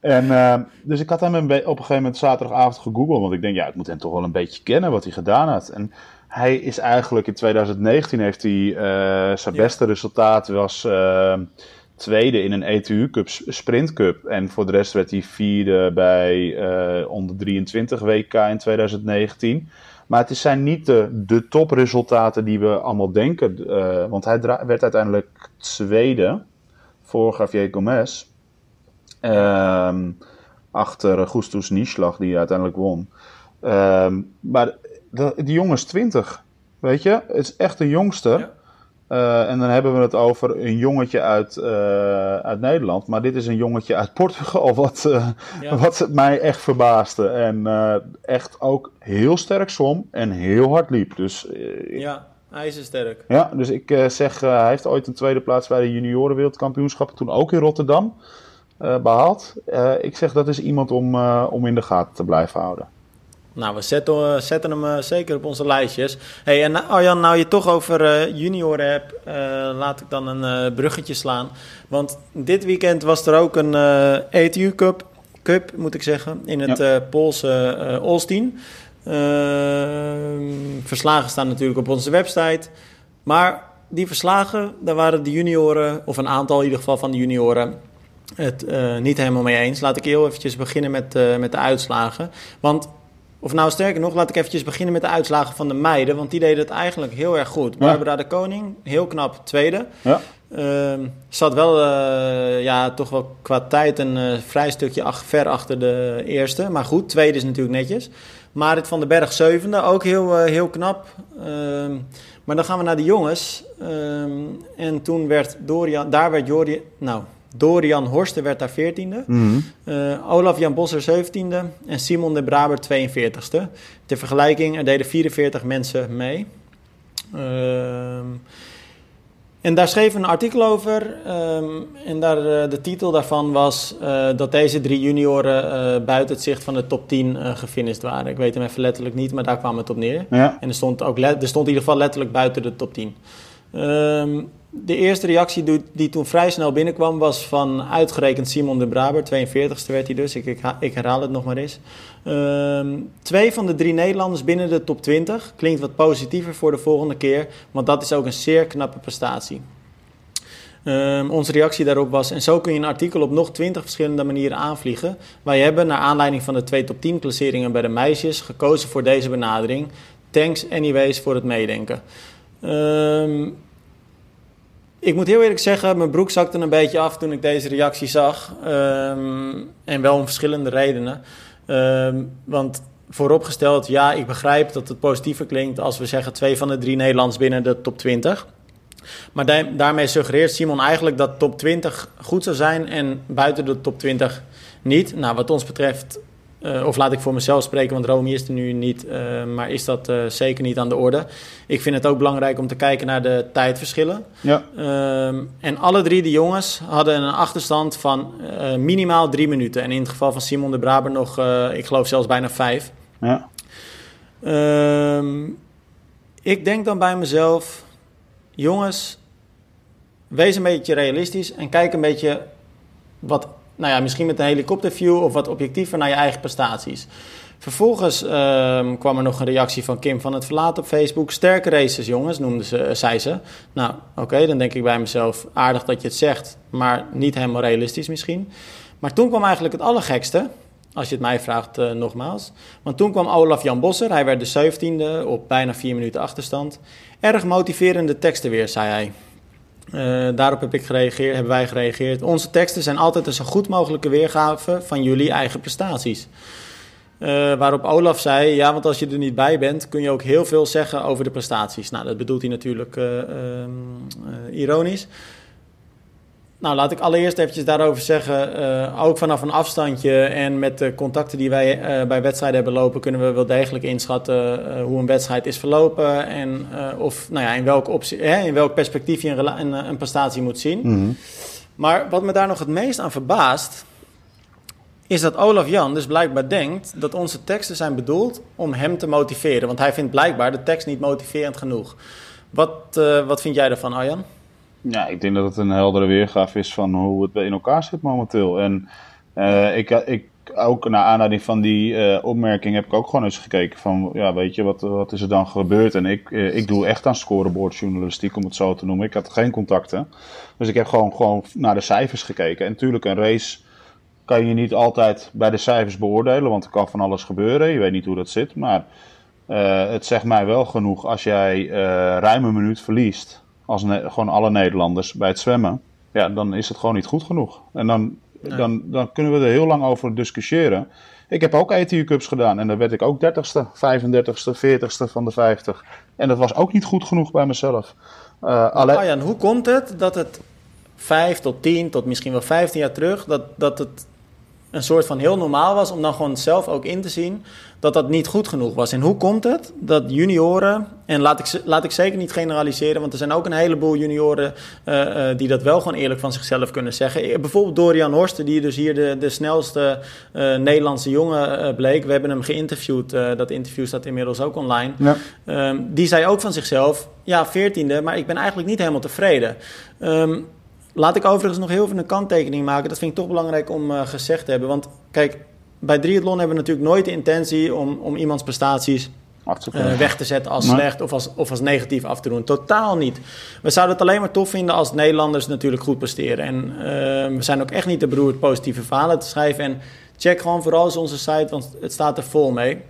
En, uh, dus ik had hem op een gegeven moment zaterdagavond gegoogeld. Want ik denk, ja, ik moet hem toch wel een beetje kennen wat hij gedaan had. En hij is eigenlijk in 2019 heeft hij uh, zijn beste resultaat was uh, tweede in een ETU Cup Sprint Cup. En voor de rest werd hij vierde bij onder 23 WK in 2019. Maar het zijn niet de, de topresultaten die we allemaal denken. Uh, want hij werd uiteindelijk tweede voor Javier Gomez. Um, achter Gustus Nieschlag, die uiteindelijk won. Um, maar de, die jongen is 20. Weet je, het is echt de jongste. Ja. Uh, en dan hebben we het over een jongetje uit, uh, uit Nederland. Maar dit is een jongetje uit Portugal, wat, uh, ja. wat mij echt verbaasde. En echt ook heel sterk zwom en heel hard liep. Dus, ja, hij is sterk. Ja, dus ik zeg, hij heeft ooit een tweede plaats bij de juniorenwereldkampioenschappen, toen ook in Rotterdam, behaald. ik zeg, dat is iemand om, om in de gaten te blijven houden. Nou, we zetten, eh, zetten hem uh, zeker op onze lijstjes. Hey, en uh, Arjan, nou je toch over junioren hebt, laat ik dan een bruggetje slaan. Want dit weekend was er ook een ETU Cup, Cup, moet ik zeggen, in het ja. Poolse Olstein. Ehm, verslagen staan natuurlijk op onze website. Maar die verslagen, daar waren de junioren, of een aantal in ieder geval van de junioren, het niet helemaal mee eens. Laat ik heel eventjes beginnen met, met de uitslagen. Want of nou sterker nog, laat ik eventjes beginnen met de uitslagen van de meiden. Want die deden het eigenlijk heel erg goed. Ja. Barbara de Koning, heel knap tweede. Ja. Uh, zat wel, uh, ja, toch wel qua tijd een uh, vrij stukje ach, ver achter de eerste. Maar goed, tweede is natuurlijk netjes. Marit van den Berg zevende, ook heel, heel knap. Ehm, maar dan gaan we naar de jongens. Ehm, en toen werd Dorian, daar werd Jordi, nou, Dorian Horsten werd daar 14e. Mm Olaf Jan Bosser 17e. En Simon de Braber 42e. Ter vergelijking, er deden 44 mensen mee. Uh, en daar schreef een artikel over. Um, en daar, uh, de titel daarvan was uh, dat deze drie junioren uh, buiten het zicht van de top 10 gefinished waren. Ik weet hem even letterlijk niet, maar daar kwam het op neer. Ja. En er stond, ook er stond in ieder geval letterlijk buiten de top 10. Um, de eerste reactie die, toen vrij snel binnenkwam was van uitgerekend Simon de Braber. 42ste werd hij dus, ik, ik, herhaal het nog maar eens. Um, twee van de drie Nederlanders binnen de top 20. Klinkt wat positiever voor de volgende keer, want dat is ook een zeer knappe prestatie. Um, onze reactie daarop was: En zo kun je een artikel op nog 20 verschillende manieren aanvliegen. Wij hebben, naar aanleiding van de twee top 10 klasseringen bij de meisjes, gekozen voor deze benadering. Thanks, anyways, voor het meedenken. Um, ik moet heel eerlijk zeggen, mijn broek zakte een beetje af toen ik deze reactie zag. Um, en wel om verschillende redenen. Um, want vooropgesteld, ja, ik begrijp dat het positiever klinkt als we zeggen twee van de drie Nederlands binnen de top 20. Maar daarmee suggereert Simon eigenlijk dat top 20 goed zou zijn en buiten de top 20 niet. Nou, wat ons betreft uh, of laat ik voor mezelf spreken, want Romy is er nu niet, uh, maar is dat uh, zeker niet aan de orde. Ik vind het ook belangrijk om te kijken naar de tijdverschillen. Ja. Ehm, en alle drie de jongens hadden een achterstand van minimaal drie minuten. En in het geval van Simon de Braber nog, ik geloof zelfs bijna vijf. Ja. Ehm, ik denk dan bij mezelf, jongens, wees een beetje realistisch en kijk een beetje wat nou ja, misschien met een helikopterview of wat objectiever naar je eigen prestaties. Vervolgens uh, kwam er nog een reactie van Kim van het Verlaat op Facebook. Sterke races, jongens, noemde ze, uh, zei ze. Nou, oké, dan denk ik bij mezelf, aardig dat je het zegt, maar niet helemaal realistisch misschien. Maar toen kwam eigenlijk het allergekste, als je het mij vraagt uh, nogmaals. Want toen kwam Olaf Jan Bosser, hij werd de 17e op bijna vier minuten achterstand. Erg motiverende teksten weer, zei hij. Uh, daarop heb ik gereageerd, hebben wij gereageerd. Onze teksten zijn altijd een zo goed mogelijke weergave van jullie eigen prestaties. Uh, waarop Olaf zei: Ja, want als je er niet bij bent, kun je ook heel veel zeggen over de prestaties. Nou, dat bedoelt hij natuurlijk uh, ironisch. Nou, laat ik allereerst eventjes daarover zeggen. Uh, ook vanaf een afstandje en met de contacten die wij uh, bij wedstrijden hebben lopen, kunnen we wel degelijk inschatten uh, hoe een wedstrijd is verlopen. En of nou ja, in, welk optie, hè, in welk perspectief je een, een, een prestatie moet zien. Mm -hmm. Maar wat me daar nog het meest aan verbaast, is dat Olaf Jan dus blijkbaar denkt dat onze teksten zijn bedoeld om hem te motiveren. Want hij vindt blijkbaar de tekst niet motiverend genoeg. Wat, wat vind jij ervan, Arjan? Ja, ik denk dat het een heldere weergave is van hoe het in elkaar zit momenteel. En uh, ik, ik, ook naar aanleiding van die uh, opmerking heb ik ook gewoon eens gekeken van, ja, weet je, wat, wat is er dan gebeurd? En ik, uh, ik doe echt aan scoreboardjournalistiek, om het zo te noemen. Ik had geen contacten. Dus ik heb gewoon, gewoon naar de cijfers gekeken. En natuurlijk, een race kan je niet altijd bij de cijfers beoordelen, want er kan van alles gebeuren. Je weet niet hoe dat zit, maar het zegt mij wel genoeg als jij ruim een minuut verliest als gewoon alle Nederlanders bij het zwemmen, ja, dan is het gewoon niet goed genoeg. En dan, dan, dan kunnen we er heel lang over discussiëren. Ik heb ook ETU Cups gedaan en dan werd ik ook 30ste, 35ste, 40ste van de 50. En dat was ook niet goed genoeg bij mezelf. Uh, alleen... Arjan, hoe komt het dat het 5 tot 10 tot misschien wel 15 jaar terug, dat, dat het een soort van heel normaal was om dan gewoon zelf ook in te zien dat dat niet goed genoeg was. En hoe komt het dat junioren, en laat ik, laat ik zeker niet generaliseren, want er zijn ook een heleboel junioren uh, uh, die dat wel gewoon eerlijk van zichzelf kunnen zeggen. Eh, bijvoorbeeld Dorian Horsten, die dus hier de, de snelste uh, Nederlandse jongen bleek. We hebben hem geïnterviewd, dat interview staat inmiddels ook online. Ja. Um, die zei ook van zichzelf, ja, veertiende, maar ik ben eigenlijk niet helemaal tevreden. Um, Laat ik overigens nog heel even een kanttekening maken. Dat vind ik toch belangrijk om uh, gezegd te hebben. Want kijk, bij triathlon hebben we natuurlijk nooit de intentie om, om iemands prestaties uh, weg te zetten als slecht of als, of als negatief af te doen. Totaal niet. We zouden het alleen maar tof vinden als Nederlanders natuurlijk goed presteren. En uh, we zijn ook echt niet te beroerd positieve verhalen te schrijven. En check gewoon vooral eens onze site, want het staat er vol mee.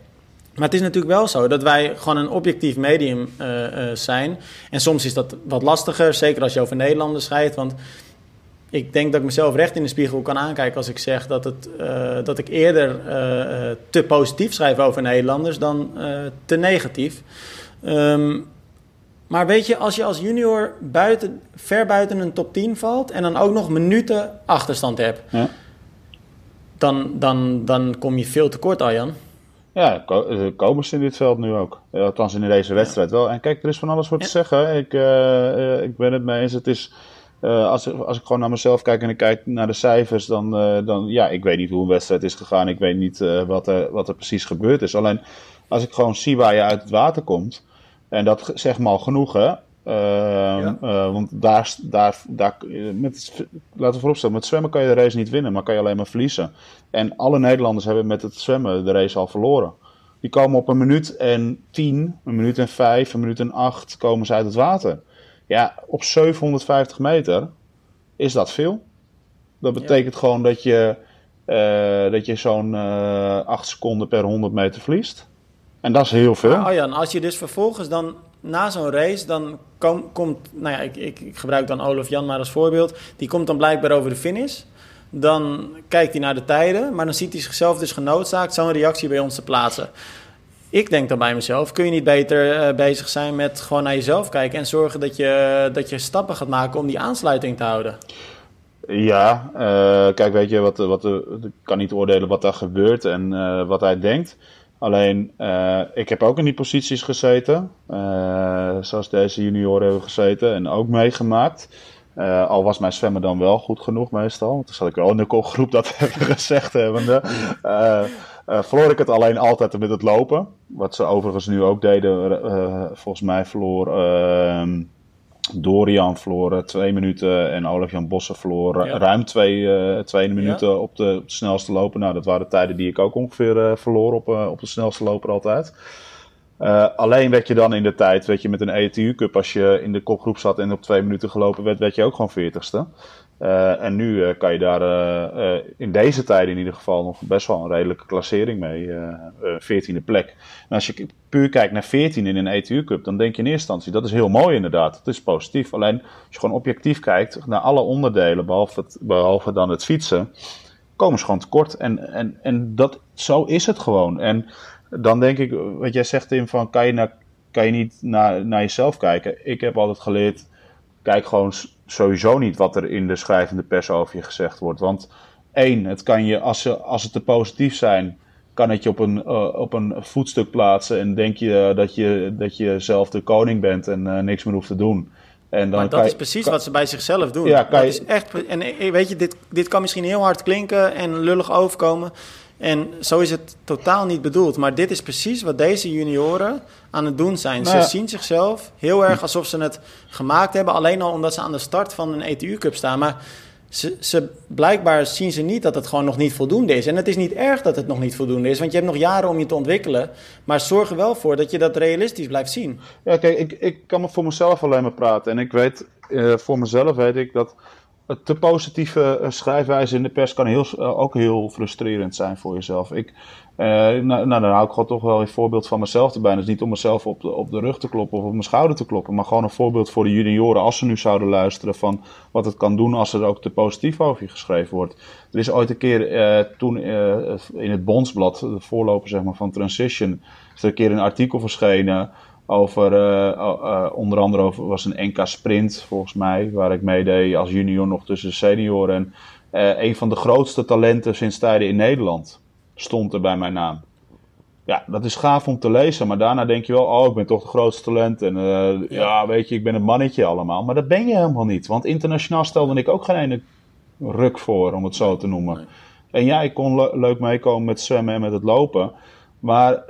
Maar het is natuurlijk wel zo dat wij gewoon een objectief medium uh, zijn. En soms is dat wat lastiger, zeker als je over Nederlanders schrijft. Want ik denk dat ik mezelf recht in de spiegel kan aankijken als ik zeg dat, het, uh, dat ik eerder te positief schrijf over Nederlanders dan te negatief. Um, maar weet je, als je als junior buiten, ver buiten een top 10 valt en dan ook nog minuten achterstand hebt, ja. dan, dan, dan kom je veel tekort, Arjan. Ja, komen ze in dit veld nu ook. Althans in deze wedstrijd wel. En kijk, er is van alles voor te zeggen. Ik, uh, ik ben het mee eens. Het is uh, als, als ik gewoon naar mezelf kijk en ik kijk naar de cijfers, dan, uh, dan ja, ik weet niet hoe een wedstrijd is gegaan. Ik weet niet wat, er, wat er precies gebeurd is. Alleen als ik gewoon zie waar je uit het water komt, en dat zeg maar al genoeg, hè. Ja. want daar, daar, daar met, laten we vooropstellen, met zwemmen kan je de race niet winnen, maar kan je alleen maar verliezen. En alle Nederlanders hebben met het zwemmen de race al verloren. Die komen op een minuut en tien, een minuut en vijf, een minuut en acht komen ze uit het water. Ja, op 750 meter is dat veel. Dat betekent gewoon dat je, uh, dat je zo'n uh, eh, 8 seconden per 100 meter verliest. En dat is heel veel. Oh ja, als je dus vervolgens dan na zo'n race, dan kom, komt, nou ja, ik, ik, ik, gebruik dan Olaf Jan maar als voorbeeld. Die komt dan blijkbaar over de finish. Dan kijkt hij naar de tijden, maar dan ziet hij zichzelf dus genoodzaakt zo'n reactie bij ons te plaatsen ik denk dan bij mezelf, kun je niet beter uh, bezig zijn met gewoon naar jezelf kijken en zorgen dat je, dat je stappen gaat maken om die aansluiting te houden? Ja, uh, kijk, weet je, wat, wat, ik kan niet oordelen wat daar gebeurt en wat hij denkt. Alleen, ik heb ook in die posities gezeten, zoals deze junioren hebben gezeten en ook meegemaakt. al was mijn zwemmen dan wel goed genoeg meestal, want dan zal ik wel in de kopgroep dat even gezegd hebben. Uh, verloor ik het alleen altijd met het lopen. Wat ze overigens nu ook deden. Volgens mij verloor uh, Dorian verloor twee minuten en Olaf-Jan Bossen verloor ruim twee, twee minuten op, de, snelste lopen. Nou, dat waren tijden die ik ook ongeveer verloor op, op de snelste loper altijd. alleen werd je dan in de tijd, weet je, met een ETU Cup, als je in de kopgroep zat en op twee minuten gelopen werd, werd je ook gewoon veertigste. Uh, en nu uh, kan je daar uh, in deze tijden in ieder geval nog best wel een redelijke klassering mee. 14e plek. En als je puur kijkt naar 14 in een ETU Cup, dan denk je in eerste instantie dat is heel mooi inderdaad. Dat is positief. Alleen als je gewoon objectief kijkt naar alle onderdelen, behalve, het, behalve dan het fietsen, komen ze gewoon tekort. En, en, en dat, zo is het gewoon. En dan denk ik, wat jij zegt Tim, van kan je, naar, kan je niet naar, naar jezelf kijken? Ik heb altijd geleerd, kijk gewoon sowieso niet wat er in de schrijvende pers over je gezegd wordt. Want één, het kan je, als, ze, als het te positief zijn, kan het je op een, uh, op een voetstuk plaatsen en denk je dat je, dat je zelf de koning bent en uh, niks meer hoeft te doen. En dan maar dat is precies wat ze bij zichzelf doen. Ja, dat je... is echt, en eh, weet je, dit, dit kan misschien heel hard klinken en lullig overkomen. En zo is het totaal niet bedoeld. Maar dit is precies wat deze junioren aan het doen zijn. ze nou zien zichzelf heel erg alsof ze het gemaakt hebben. Alleen al omdat ze aan de start van een ETU-cup staan. Maar ze, ze, blijkbaar zien ze niet dat het gewoon nog niet voldoende is. En het is niet erg dat het nog niet voldoende is. Want je hebt nog jaren om je te ontwikkelen. Maar zorg er wel voor dat je dat realistisch blijft zien. Ja, kijk, ik, ik kan me voor mezelf alleen maar praten. En ik weet, uh, voor mezelf weet ik dat te positieve eh, schrijfwijze in de pers kan heel, eh, ook heel frustrerend zijn voor jezelf. Ik, uh, nou, nou, dan hou ik gewoon toch wel een voorbeeld van mezelf erbij. Dus niet om mezelf op de, op de rug te kloppen of op mijn schouder te kloppen. Maar gewoon een voorbeeld voor de junioren als ze nu zouden luisteren van wat het kan doen als er ook te positief over je geschreven wordt. Er is ooit een keer toen in het Bondsblad, de voorloper zeg maar, van Transition, een keer een artikel verschenen over, uh, onder andere over, was een NK Sprint volgens mij, waar ik meedeed als junior nog tussen de senioren. En uh, een van de grootste talenten sinds tijden in Nederland stond er bij mijn naam. Ja, dat is gaaf om te lezen, maar daarna denk je wel, oh, ik ben toch de grootste talent. En ja. ja. weet je, ik ben een mannetje allemaal. Maar dat ben je helemaal niet, want internationaal stelde ik ook geen ene ruk voor, om het zo te noemen. En ja, ik kon le leuk meekomen met zwemmen en met het lopen. Maar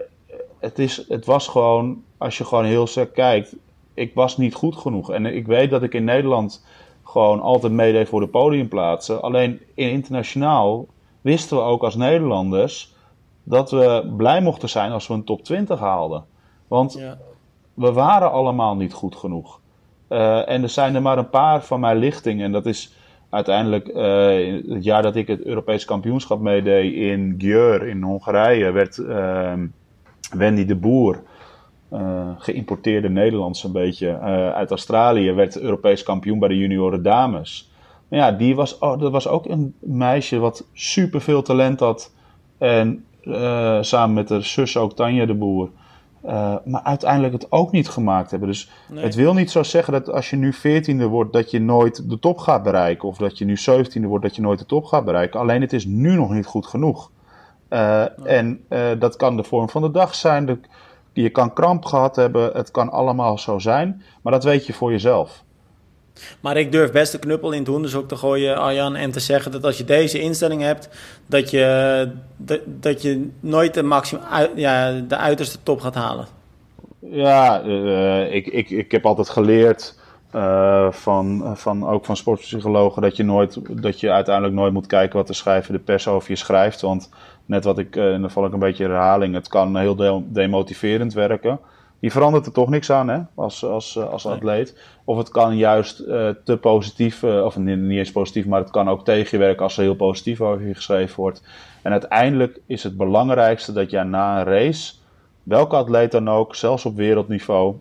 het, is, het was gewoon als je gewoon heel sterk kijkt, ik was niet goed genoeg. En ik weet dat ik in Nederland gewoon altijd meedeed voor de podiumplaatsen. Alleen in internationaal wisten we ook als Nederlanders dat we blij mochten zijn als we een top 20 haalden. Want ja. we waren allemaal niet goed genoeg. Uh, en er zijn er maar een paar van mijn lichting. En dat is uiteindelijk uh, het jaar dat ik het Europees kampioenschap meedeed in Gjör in Hongarije. Werd, uh, Wendy de Boer, uh, geïmporteerde Nederlands een beetje, uh, uit Australië, werd Europees kampioen bij de junioren dames. Maar ja, die was, oh, dat was ook een meisje wat super veel talent had. En uh, samen met haar zus ook Tanja de Boer. Maar uiteindelijk het ook niet gemaakt hebben. Dus nee. het wil niet zo zeggen dat als je nu 14e wordt, dat je nooit de top gaat bereiken. Of dat je nu 17e wordt, dat je nooit de top gaat bereiken. Alleen het is nu nog niet goed genoeg. Nee. En dat kan de vorm van de dag zijn. De, je kan kramp gehad hebben. Het kan allemaal zo zijn. Maar dat weet je voor jezelf. Maar ik durf best de knuppel in het onderzoek te gooien, Arjan, en te zeggen dat als je deze instelling hebt, dat je, dat, dat je nooit de, maximum, ja, de uiterste top gaat halen. Ja, uh, ik, ik, ik heb altijd geleerd uh, van, van, ook van sportpsychologen dat je, nooit, dat je uiteindelijk nooit moet kijken wat de schrijver de pers over je schrijft. Want net wat ik, en dan val ik een beetje in herhaling, het kan heel demotiverend werken die verandert er toch niks aan hè, als, als, als atleet. Of het kan juist uh, te positief, uh, of niet, niet eens positief, maar het kan ook tegenwerken als er heel positief over je geschreven wordt. En uiteindelijk is het belangrijkste dat jij na een race, welke atleet dan ook, zelfs op wereldniveau,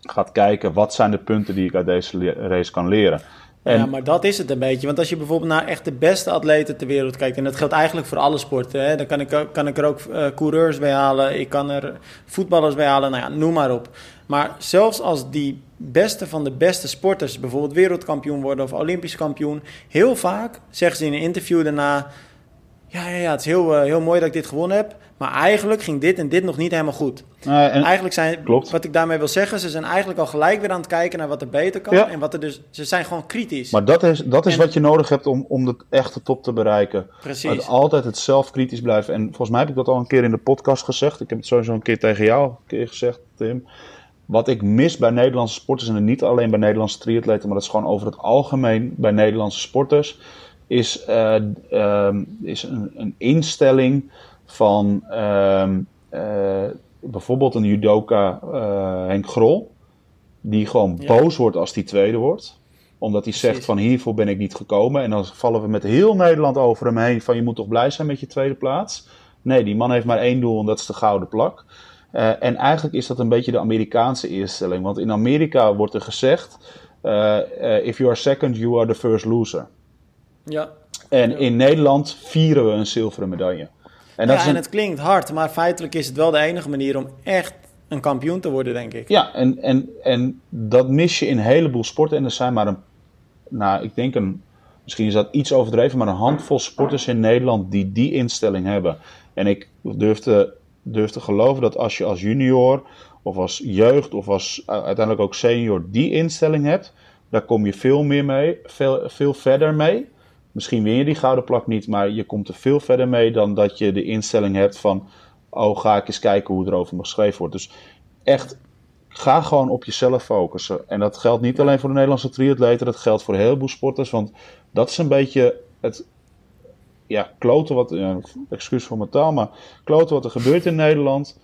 gaat kijken wat zijn de punten die ik uit deze race kan leren. Ja, maar dat is het een beetje. Want als je bijvoorbeeld naar echt de beste atleten ter wereld kijkt, en dat geldt eigenlijk voor alle sporten, hè, dan kan ik, kan ik er ook uh, coureurs bij halen, ik kan er voetballers bij halen, nou ja, noem maar op. Maar zelfs als die beste van de beste sporters bijvoorbeeld wereldkampioen worden of olympisch kampioen, heel vaak zeggen ze in een interview daarna: Ja, ja, ja het is heel, uh, heel mooi dat ik dit gewonnen heb. Maar eigenlijk ging dit en dit nog niet helemaal goed. Uh, eigenlijk zijn, klopt. wat ik daarmee wil zeggen, ze zijn eigenlijk al gelijk weer aan het kijken naar wat er beter kan. Ja. En wat er dus, ze zijn gewoon kritisch. Maar dat is, dat is en, wat je nodig hebt om, om de echte top te bereiken. Precies. Het altijd het zelf kritisch blijven. En volgens mij heb ik dat al een keer in de podcast gezegd. Ik heb het sowieso een keer tegen jou een keer gezegd, Tim. Wat ik mis bij Nederlandse sporters, en niet alleen bij Nederlandse triatleten, maar dat is gewoon over het algemeen bij Nederlandse sporters, is, uh, uh, is een, een instelling van uh, uh, bijvoorbeeld een judoka uh, Henk Grol, die gewoon ja. boos wordt als die tweede wordt omdat hij Precies. zegt van hiervoor ben ik niet gekomen. En dan vallen we met heel Nederland over hem heen van je moet toch blij zijn met je tweede plaats. Nee, die man heeft maar één doel en dat is de gouden plak. Uh, en eigenlijk is dat een beetje de Amerikaanse instelling. Want in Amerika wordt er gezegd, uh, uh, if you are second, you are the first loser. Ja. En ja. in Nederland vieren we een zilveren medaille. En, dat ja, is een... en het klinkt hard, maar feitelijk is het wel de enige manier om echt een kampioen te worden, denk ik. Ja, en, en, en dat mis je in een heleboel sporten. En er zijn maar een, nou, ik denk een, misschien is dat iets overdreven, maar een handvol sporters in Nederland die die instelling hebben. En ik durf te, durf te geloven dat als je als junior of als jeugd of als uiteindelijk ook senior die instelling hebt, daar kom je veel meer mee, veel, veel verder mee. Misschien win je die gouden plak niet, maar je komt er veel verder mee dan dat je de instelling hebt van, oh ga ik eens kijken hoe er over me geschreven wordt. Dus echt, ga gewoon op jezelf focussen. En dat geldt niet alleen voor de Nederlandse triatleten, dat geldt voor een heleboel sporters, want dat is een beetje het, ja, kloten wat, ja, excuus voor mijn taal, maar kloten wat er gebeurt in Nederland.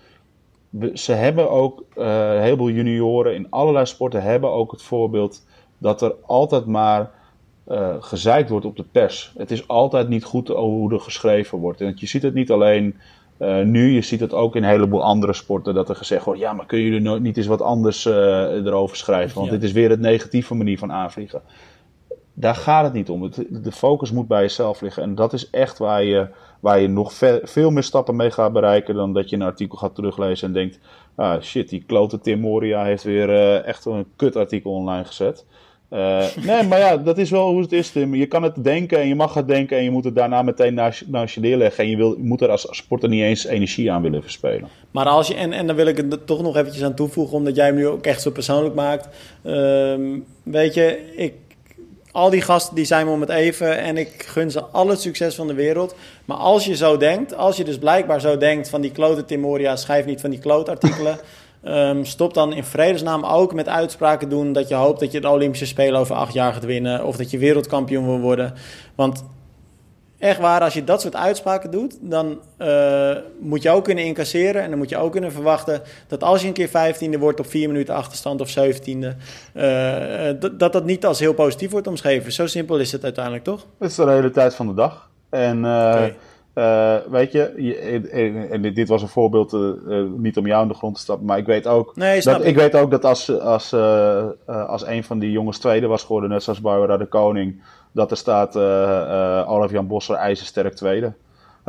Ze hebben ook, uh, een heleboel junioren in allerlei sporten hebben ook het voorbeeld dat er altijd maar uh, gezeikt wordt op de pers. Het is altijd niet goed hoe er geschreven wordt. En je ziet het niet alleen uh, nu, je ziet het ook in een heleboel andere sporten dat er gezegd wordt: ja, maar kunnen jullie nooit niet eens wat anders uh, erover schrijven? Want ja. dit is weer het negatieve manier van aanvliegen. Daar gaat het niet om. Het, de focus moet bij jezelf liggen. En dat is echt waar je, waar je nog ve veel meer stappen mee gaat bereiken dan dat je een artikel gaat teruglezen en denkt: ah shit, die klote Tim Moria heeft weer echt een kut artikel online gezet. Uh, nee, maar ja, dat is wel hoe het is, Tim. Je kan het denken en je mag het denken en je moet het daarna meteen naast, naast je neerleggen. En je, wil, je moet er als sporter niet eens energie aan willen verspelen. Maar als je, en, en dan wil ik er toch nog eventjes aan toevoegen, omdat jij hem nu ook echt zo persoonlijk maakt. Um, weet je, ik, al die gasten die zijn me om het even en ik gun ze al het succes van de wereld. Maar als je zo denkt, als je dus blijkbaar zo denkt van die klote Timoria, schrijf niet van die klootartikelen. Um, stop dan in vredesnaam ook met uitspraken doen dat je hoopt dat je de Olympische Spelen over acht jaar gaat winnen. Of dat je wereldkampioen wil worden. Want echt waar, als je dat soort uitspraken doet, dan uh, moet je ook kunnen incasseren. En dan moet je ook kunnen verwachten dat als je een keer vijftiende wordt op vier minuten achterstand of zeventiende, uh, dat, dat dat niet als heel positief wordt omschreven. Zo simpel is het uiteindelijk, toch? Het is de hele tijd van de dag. En uh, okay. Uh, weet je, en, dit was een voorbeeld, uh, niet om jou in de grond te stappen, maar ik weet ook, nee, dat, ik. weet ook dat als, als, als een van die jongens tweede was geworden, net zoals Barbara de Koning, dat er staat Olaf Jan Bosser ijzersterk tweede.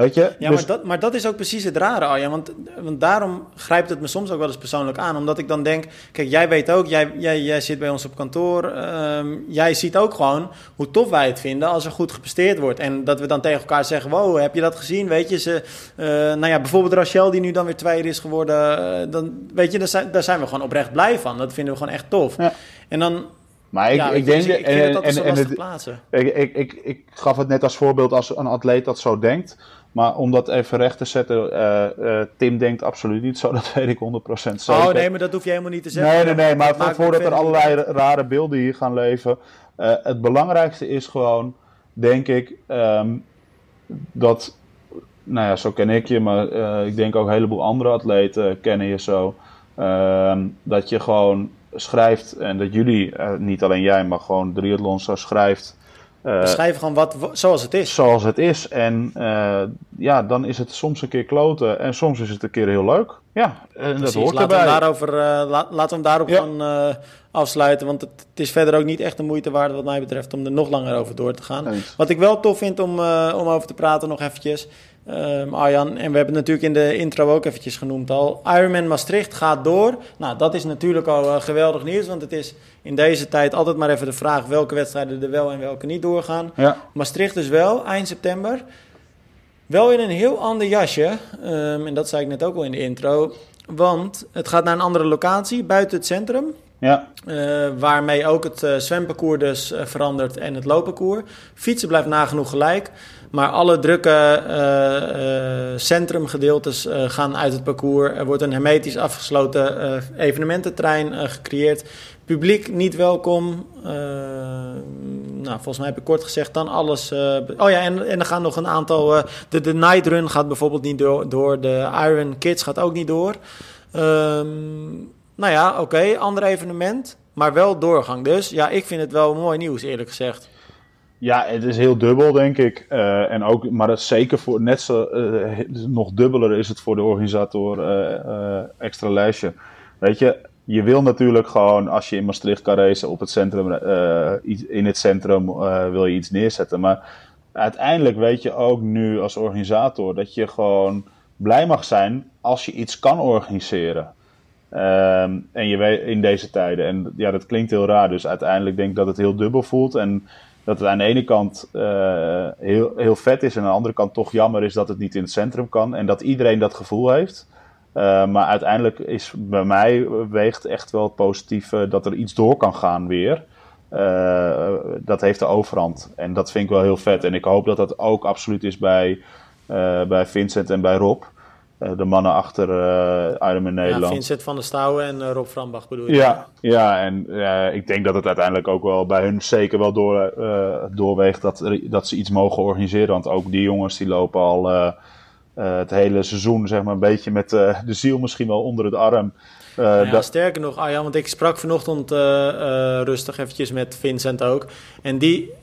Weet je? Ja, dus... maar, dat, maar dat is ook precies het rare, Arjan. Want, want daarom grijpt het me soms ook wel eens persoonlijk aan. Omdat ik dan denk, kijk, jij weet ook, jij, jij, jij zit bij ons op kantoor. Ehm, jij ziet ook gewoon hoe tof wij het vinden als er goed gepresteerd wordt. En dat we dan tegen elkaar zeggen, wow, heb je dat gezien? Weet je, ze, uh, nou ja, bijvoorbeeld Rachel die nu dan weer tweede is geworden. Uh, dan, weet je, daar zijn, daar zijn we gewoon oprecht blij van. Dat vinden we gewoon echt tof. Ja. En dan maar ik, ja, ik denk... Ik en, en, en, plaatsen. Ik, ik, ik, ik gaf het net als voorbeeld als een atleet dat zo denkt. Maar om dat even recht te zetten, uh, uh, Tim denkt absoluut niet zo, dat weet ik 100% zeker. Oh nee, maar dat hoef je helemaal niet te zeggen. Nee, nee, nee, maar voordat er allerlei rare beelden hier gaan leven. Uh, het belangrijkste is gewoon, denk ik, um, dat, nou ja, zo ken ik je, maar ik denk ook een heleboel andere atleten kennen je zo. Ehm, dat je gewoon schrijft en dat jullie, niet alleen jij, maar gewoon triathlon zo schrijft Beschrijf gewoon wat, zoals het is. Zoals het is. En uh, ja, dan is het soms een keer kloten en soms is het een keer heel leuk. Ja, en dat hoort laten erbij. We daarover, uh, la, laten we hem daarop ja. gaan afsluiten. Want het, het, is verder ook niet echt de moeite waard wat mij betreft om er nog langer over door te gaan. Eens. Wat ik wel tof vind om, om over te praten nog eventjes... Um, Arjan, en we hebben het natuurlijk in de intro ook eventjes genoemd al. Ironman Maastricht gaat door. Nou, dat is natuurlijk al uh, geweldig nieuws, want het is in deze tijd altijd maar even de vraag welke wedstrijden er wel en welke niet doorgaan. Ja. Maastricht dus wel, eind september. Wel in een heel ander jasje, um, en dat zei ik net ook al in de intro. Want het gaat naar een andere locatie, buiten het centrum. Ja. Uh, waarmee ook het uh, zwemparcours dus verandert en het loopparcours. Fietsen blijft nagenoeg gelijk. Maar alle drukke uh, centrumgedeeltes gaan uit het parcours. Er wordt een hermetisch afgesloten evenemententerrein gecreëerd. Publiek niet welkom. nou, volgens mij heb ik kort gezegd dan alles. oh ja, en, en er gaan nog een aantal. de, de night run gaat bijvoorbeeld niet door. door de Iron Kids gaat ook niet door. Um, nou ja, oké, ander evenement, maar wel doorgang. Dus ja, ik vind het wel mooi nieuws, eerlijk gezegd. Ja, het is heel dubbel, denk ik. Uh, en ook, maar dat zeker voor net zo uh, nog dubbeler is het voor de organisator uh, extra lijstje. Weet je, je wil natuurlijk gewoon als je in Maastricht kan racen op het centrum, in het centrum wil je iets neerzetten. Maar uiteindelijk weet je ook nu als organisator dat je gewoon blij mag zijn als je iets kan organiseren. Um, en je weet in deze tijden. En ja, dat klinkt heel raar. Dus uiteindelijk denk ik dat het heel dubbel voelt. En dat het aan de ene kant uh, heel, heel vet is. En aan de andere kant toch jammer is dat het niet in het centrum kan. En dat iedereen dat gevoel heeft. Uh, maar uiteindelijk is bij mij weegt echt wel het positieve dat er iets door kan gaan weer. Uh, dat heeft de overhand. En dat vind ik wel heel vet. En ik hoop dat dat ook absoluut is bij, bij Vincent en bij Rob. Eh, de mannen achter uh, Ironman Nederland. Ja, Vincent van der Stouwen en uh, Rob Frambach bedoel je? Ja, ja en ik denk dat het uiteindelijk ook wel bij hun zeker wel door, doorweegt dat, dat ze iets mogen organiseren. Want ook die jongens die lopen al het hele seizoen zeg maar, een beetje met de ziel misschien wel onder het arm. ja, dat... Sterker nog, Arjan, want ik sprak vanochtend rustig eventjes met Vincent ook. En die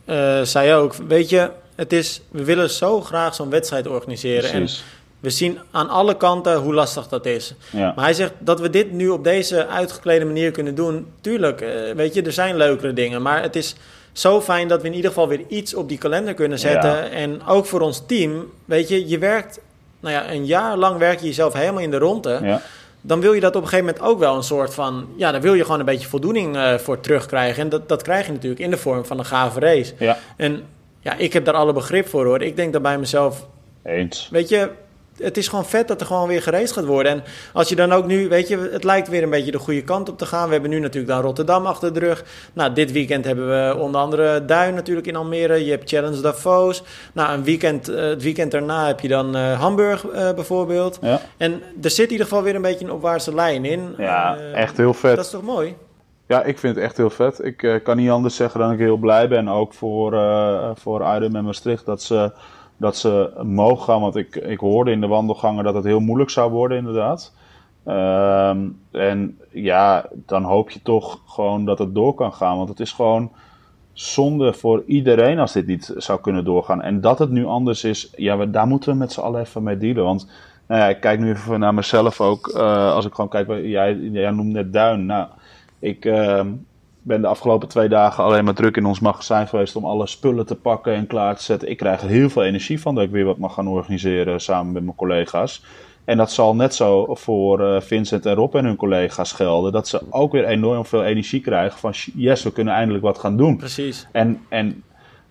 zei ook, weet je, het is, we willen zo graag zo'n wedstrijd organiseren. Precies. En we zien aan alle kanten hoe lastig dat is. Ja. Maar hij zegt dat we dit nu op deze uitgeklede manier kunnen doen. Tuurlijk, uh, weet je, er zijn leukere dingen. Maar het is zo fijn dat we in ieder geval weer iets op die kalender kunnen zetten. Ja. En ook voor ons team, weet je, je werkt, nou ja, een jaar lang werk je jezelf helemaal in de ronde. Ja. Dan wil je dat op een gegeven moment ook wel een soort van, ja, dan wil je gewoon een beetje voldoening uh, voor terugkrijgen. En dat, dat krijg je natuurlijk in de vorm van een gave race. Ja. En ja, ik heb daar alle begrip voor hoor. Ik denk dan bij mezelf. Eens. Weet je, het is gewoon vet dat er gewoon weer gereisd gaat worden. En als je dan ook nu, weet je, het lijkt weer een beetje de goede kant op te gaan. We hebben nu natuurlijk dan Rotterdam achter de rug. Nou, dit weekend hebben we onder andere Duin natuurlijk in Almere. Je hebt Challenge Davos. Nou, een weekend, uh, het weekend daarna heb je dan uh, Hamburg uh, bijvoorbeeld. Ja. En er zit in ieder geval weer een beetje een opwaartse lijn in. Ja, echt heel vet. Dat is toch mooi? Ja, ik vind het echt heel vet. Ik kan niet anders zeggen dan ik heel blij ben. Ook voor, voor Aydem en Maastricht dat ze dat ze mogen gaan. Want ik, ik hoorde in de wandelgangen dat het heel moeilijk zou worden, inderdaad. Um, en ja, dan hoop je toch gewoon dat het door kan gaan. Want het is gewoon zonde voor iedereen als dit niet zou kunnen doorgaan. En dat het nu anders is, ja, daar moeten we met z'n allen even mee dealen. Want nou ja, ik kijk nu even naar mezelf ook. Uh, als ik gewoon kijk, jij, noemde net Duin. Nou, ik uh, ben de afgelopen twee dagen alleen maar druk in ons magazijn geweest om alle spullen te pakken en klaar te zetten. Ik krijg er heel veel energie van dat ik weer wat mag gaan organiseren samen met mijn collega's. En dat zal net zo voor uh, Vincent en Rob en hun collega's gelden. Dat ze ook weer enorm veel energie krijgen van yes, we kunnen eindelijk wat gaan doen. Precies. En, en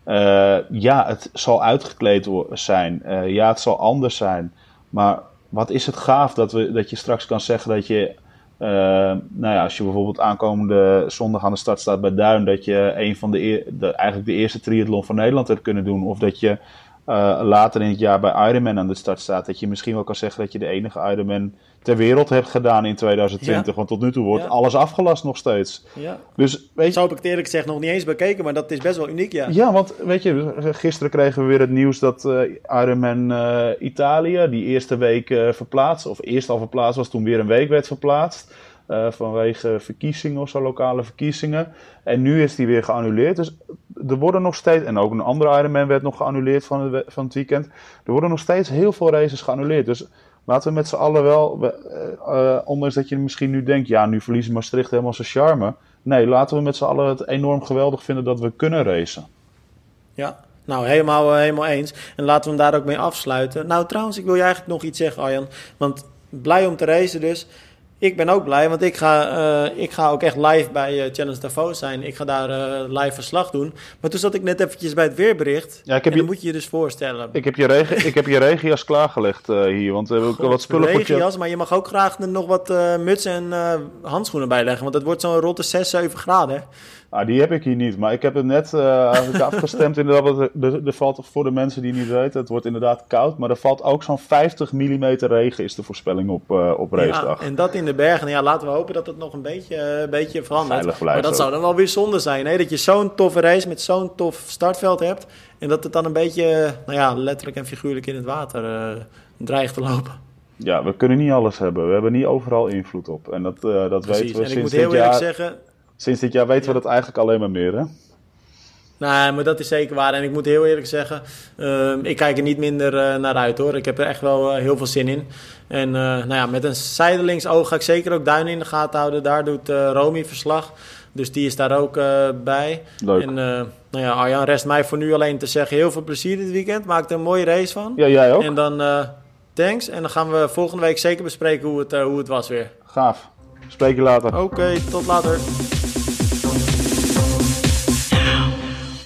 uh, ja, het zal uitgekleed zijn. Uh, ja, het zal anders zijn. Maar wat is het gaaf dat, we, dat je straks kan zeggen dat je... nou ja, als je bijvoorbeeld aankomende zondag aan de start staat bij Duin, dat je een van de, eigenlijk de eerste triathlon van Nederland hebt kunnen doen. Of dat je uh, later in het jaar bij Ironman aan de start staat. Dat je misschien wel kan zeggen dat je de enige Ironman ter wereld hebt gedaan in 2020. Want tot nu toe wordt alles afgelast nog steeds. Ja. Dus, weet je... Zo heb ik het eerlijk gezegd nog niet eens bekeken, maar dat is best wel uniek, ja. Ja, want weet je, gisteren kregen we weer het nieuws dat uh, Ironman uh, Italië die eerste week verplaatst, of eerst al verplaatst was, toen weer een week werd verplaatst. Uh, vanwege verkiezingen of zo, lokale verkiezingen. En nu is die weer geannuleerd. Dus er worden nog steeds, en ook een andere Ironman werd nog geannuleerd van het, van het weekend. Er worden nog steeds heel veel races geannuleerd. Dus laten we met z'n allen wel, uh, uh, ondanks dat je misschien nu denkt, ja, nu verliezen Maastricht helemaal zijn charme. Nee, laten we met z'n allen het enorm geweldig vinden dat we kunnen racen. Ja, nou, helemaal, helemaal eens. En laten we hem daar ook mee afsluiten. Nou, trouwens, ik wil je eigenlijk nog iets zeggen, Arjan. Want blij om te racen dus. Ik ben ook blij, want ik ga, uh, ik ga ook echt live bij uh, Challenge Davos zijn. Ik ga daar uh, live verslag doen. Maar toen zat ik net eventjes bij het weerbericht. Ja, ik heb en dan je, moet je je dus voorstellen. Ik heb je, regen, ik heb je regenjas klaargelegd hier, want we hebben ook wat spullen voor regenjas, maar je mag ook graag er nog wat mutsen en handschoenen bij leggen. Want het wordt zo'n rotte 6, 7 graden. Ah, die heb ik hier niet, maar ik heb het net uh, afgestemd. inderdaad, er, er valt voor de mensen die niet weten, het wordt inderdaad koud, maar er valt ook zo'n 50 mm regen, is de voorspelling op, uh, op racedag. Ja, en dat in de bergen. Ja, laten we hopen dat het nog een beetje, uh, een beetje verandert. Maar dat zou dan wel weer zonde zijn, hè? dat je zo'n toffe race met zo'n tof startveld hebt en dat het dan een beetje, nou ja, letterlijk en figuurlijk in het water dreigt te lopen. Ja, we kunnen niet alles hebben. We hebben niet overal invloed op. En dat, dat weten we en sinds ik moet heel eerlijk jaar... zeggen, Sinds dit jaar weten we dat eigenlijk alleen maar meer, hè? Nee, maar dat is zeker waar. En ik moet heel eerlijk zeggen, uh, ik kijk er niet minder uh, naar uit hoor. Ik heb er echt wel uh, heel veel zin in. En nou ja, met een zijdelings oog ga ik zeker ook Duinen in de gaten houden. Daar doet Romy verslag. Dus die is daar ook bij. Leuk. En nou ja, Arjan, rest mij voor nu alleen te zeggen heel veel plezier dit weekend. Maak er een mooie race van. Ja, jij ook. En dan thanks. En dan gaan we volgende week zeker bespreken hoe het, hoe het was weer. Gaaf. Spreek je later. Oké, okay, tot later.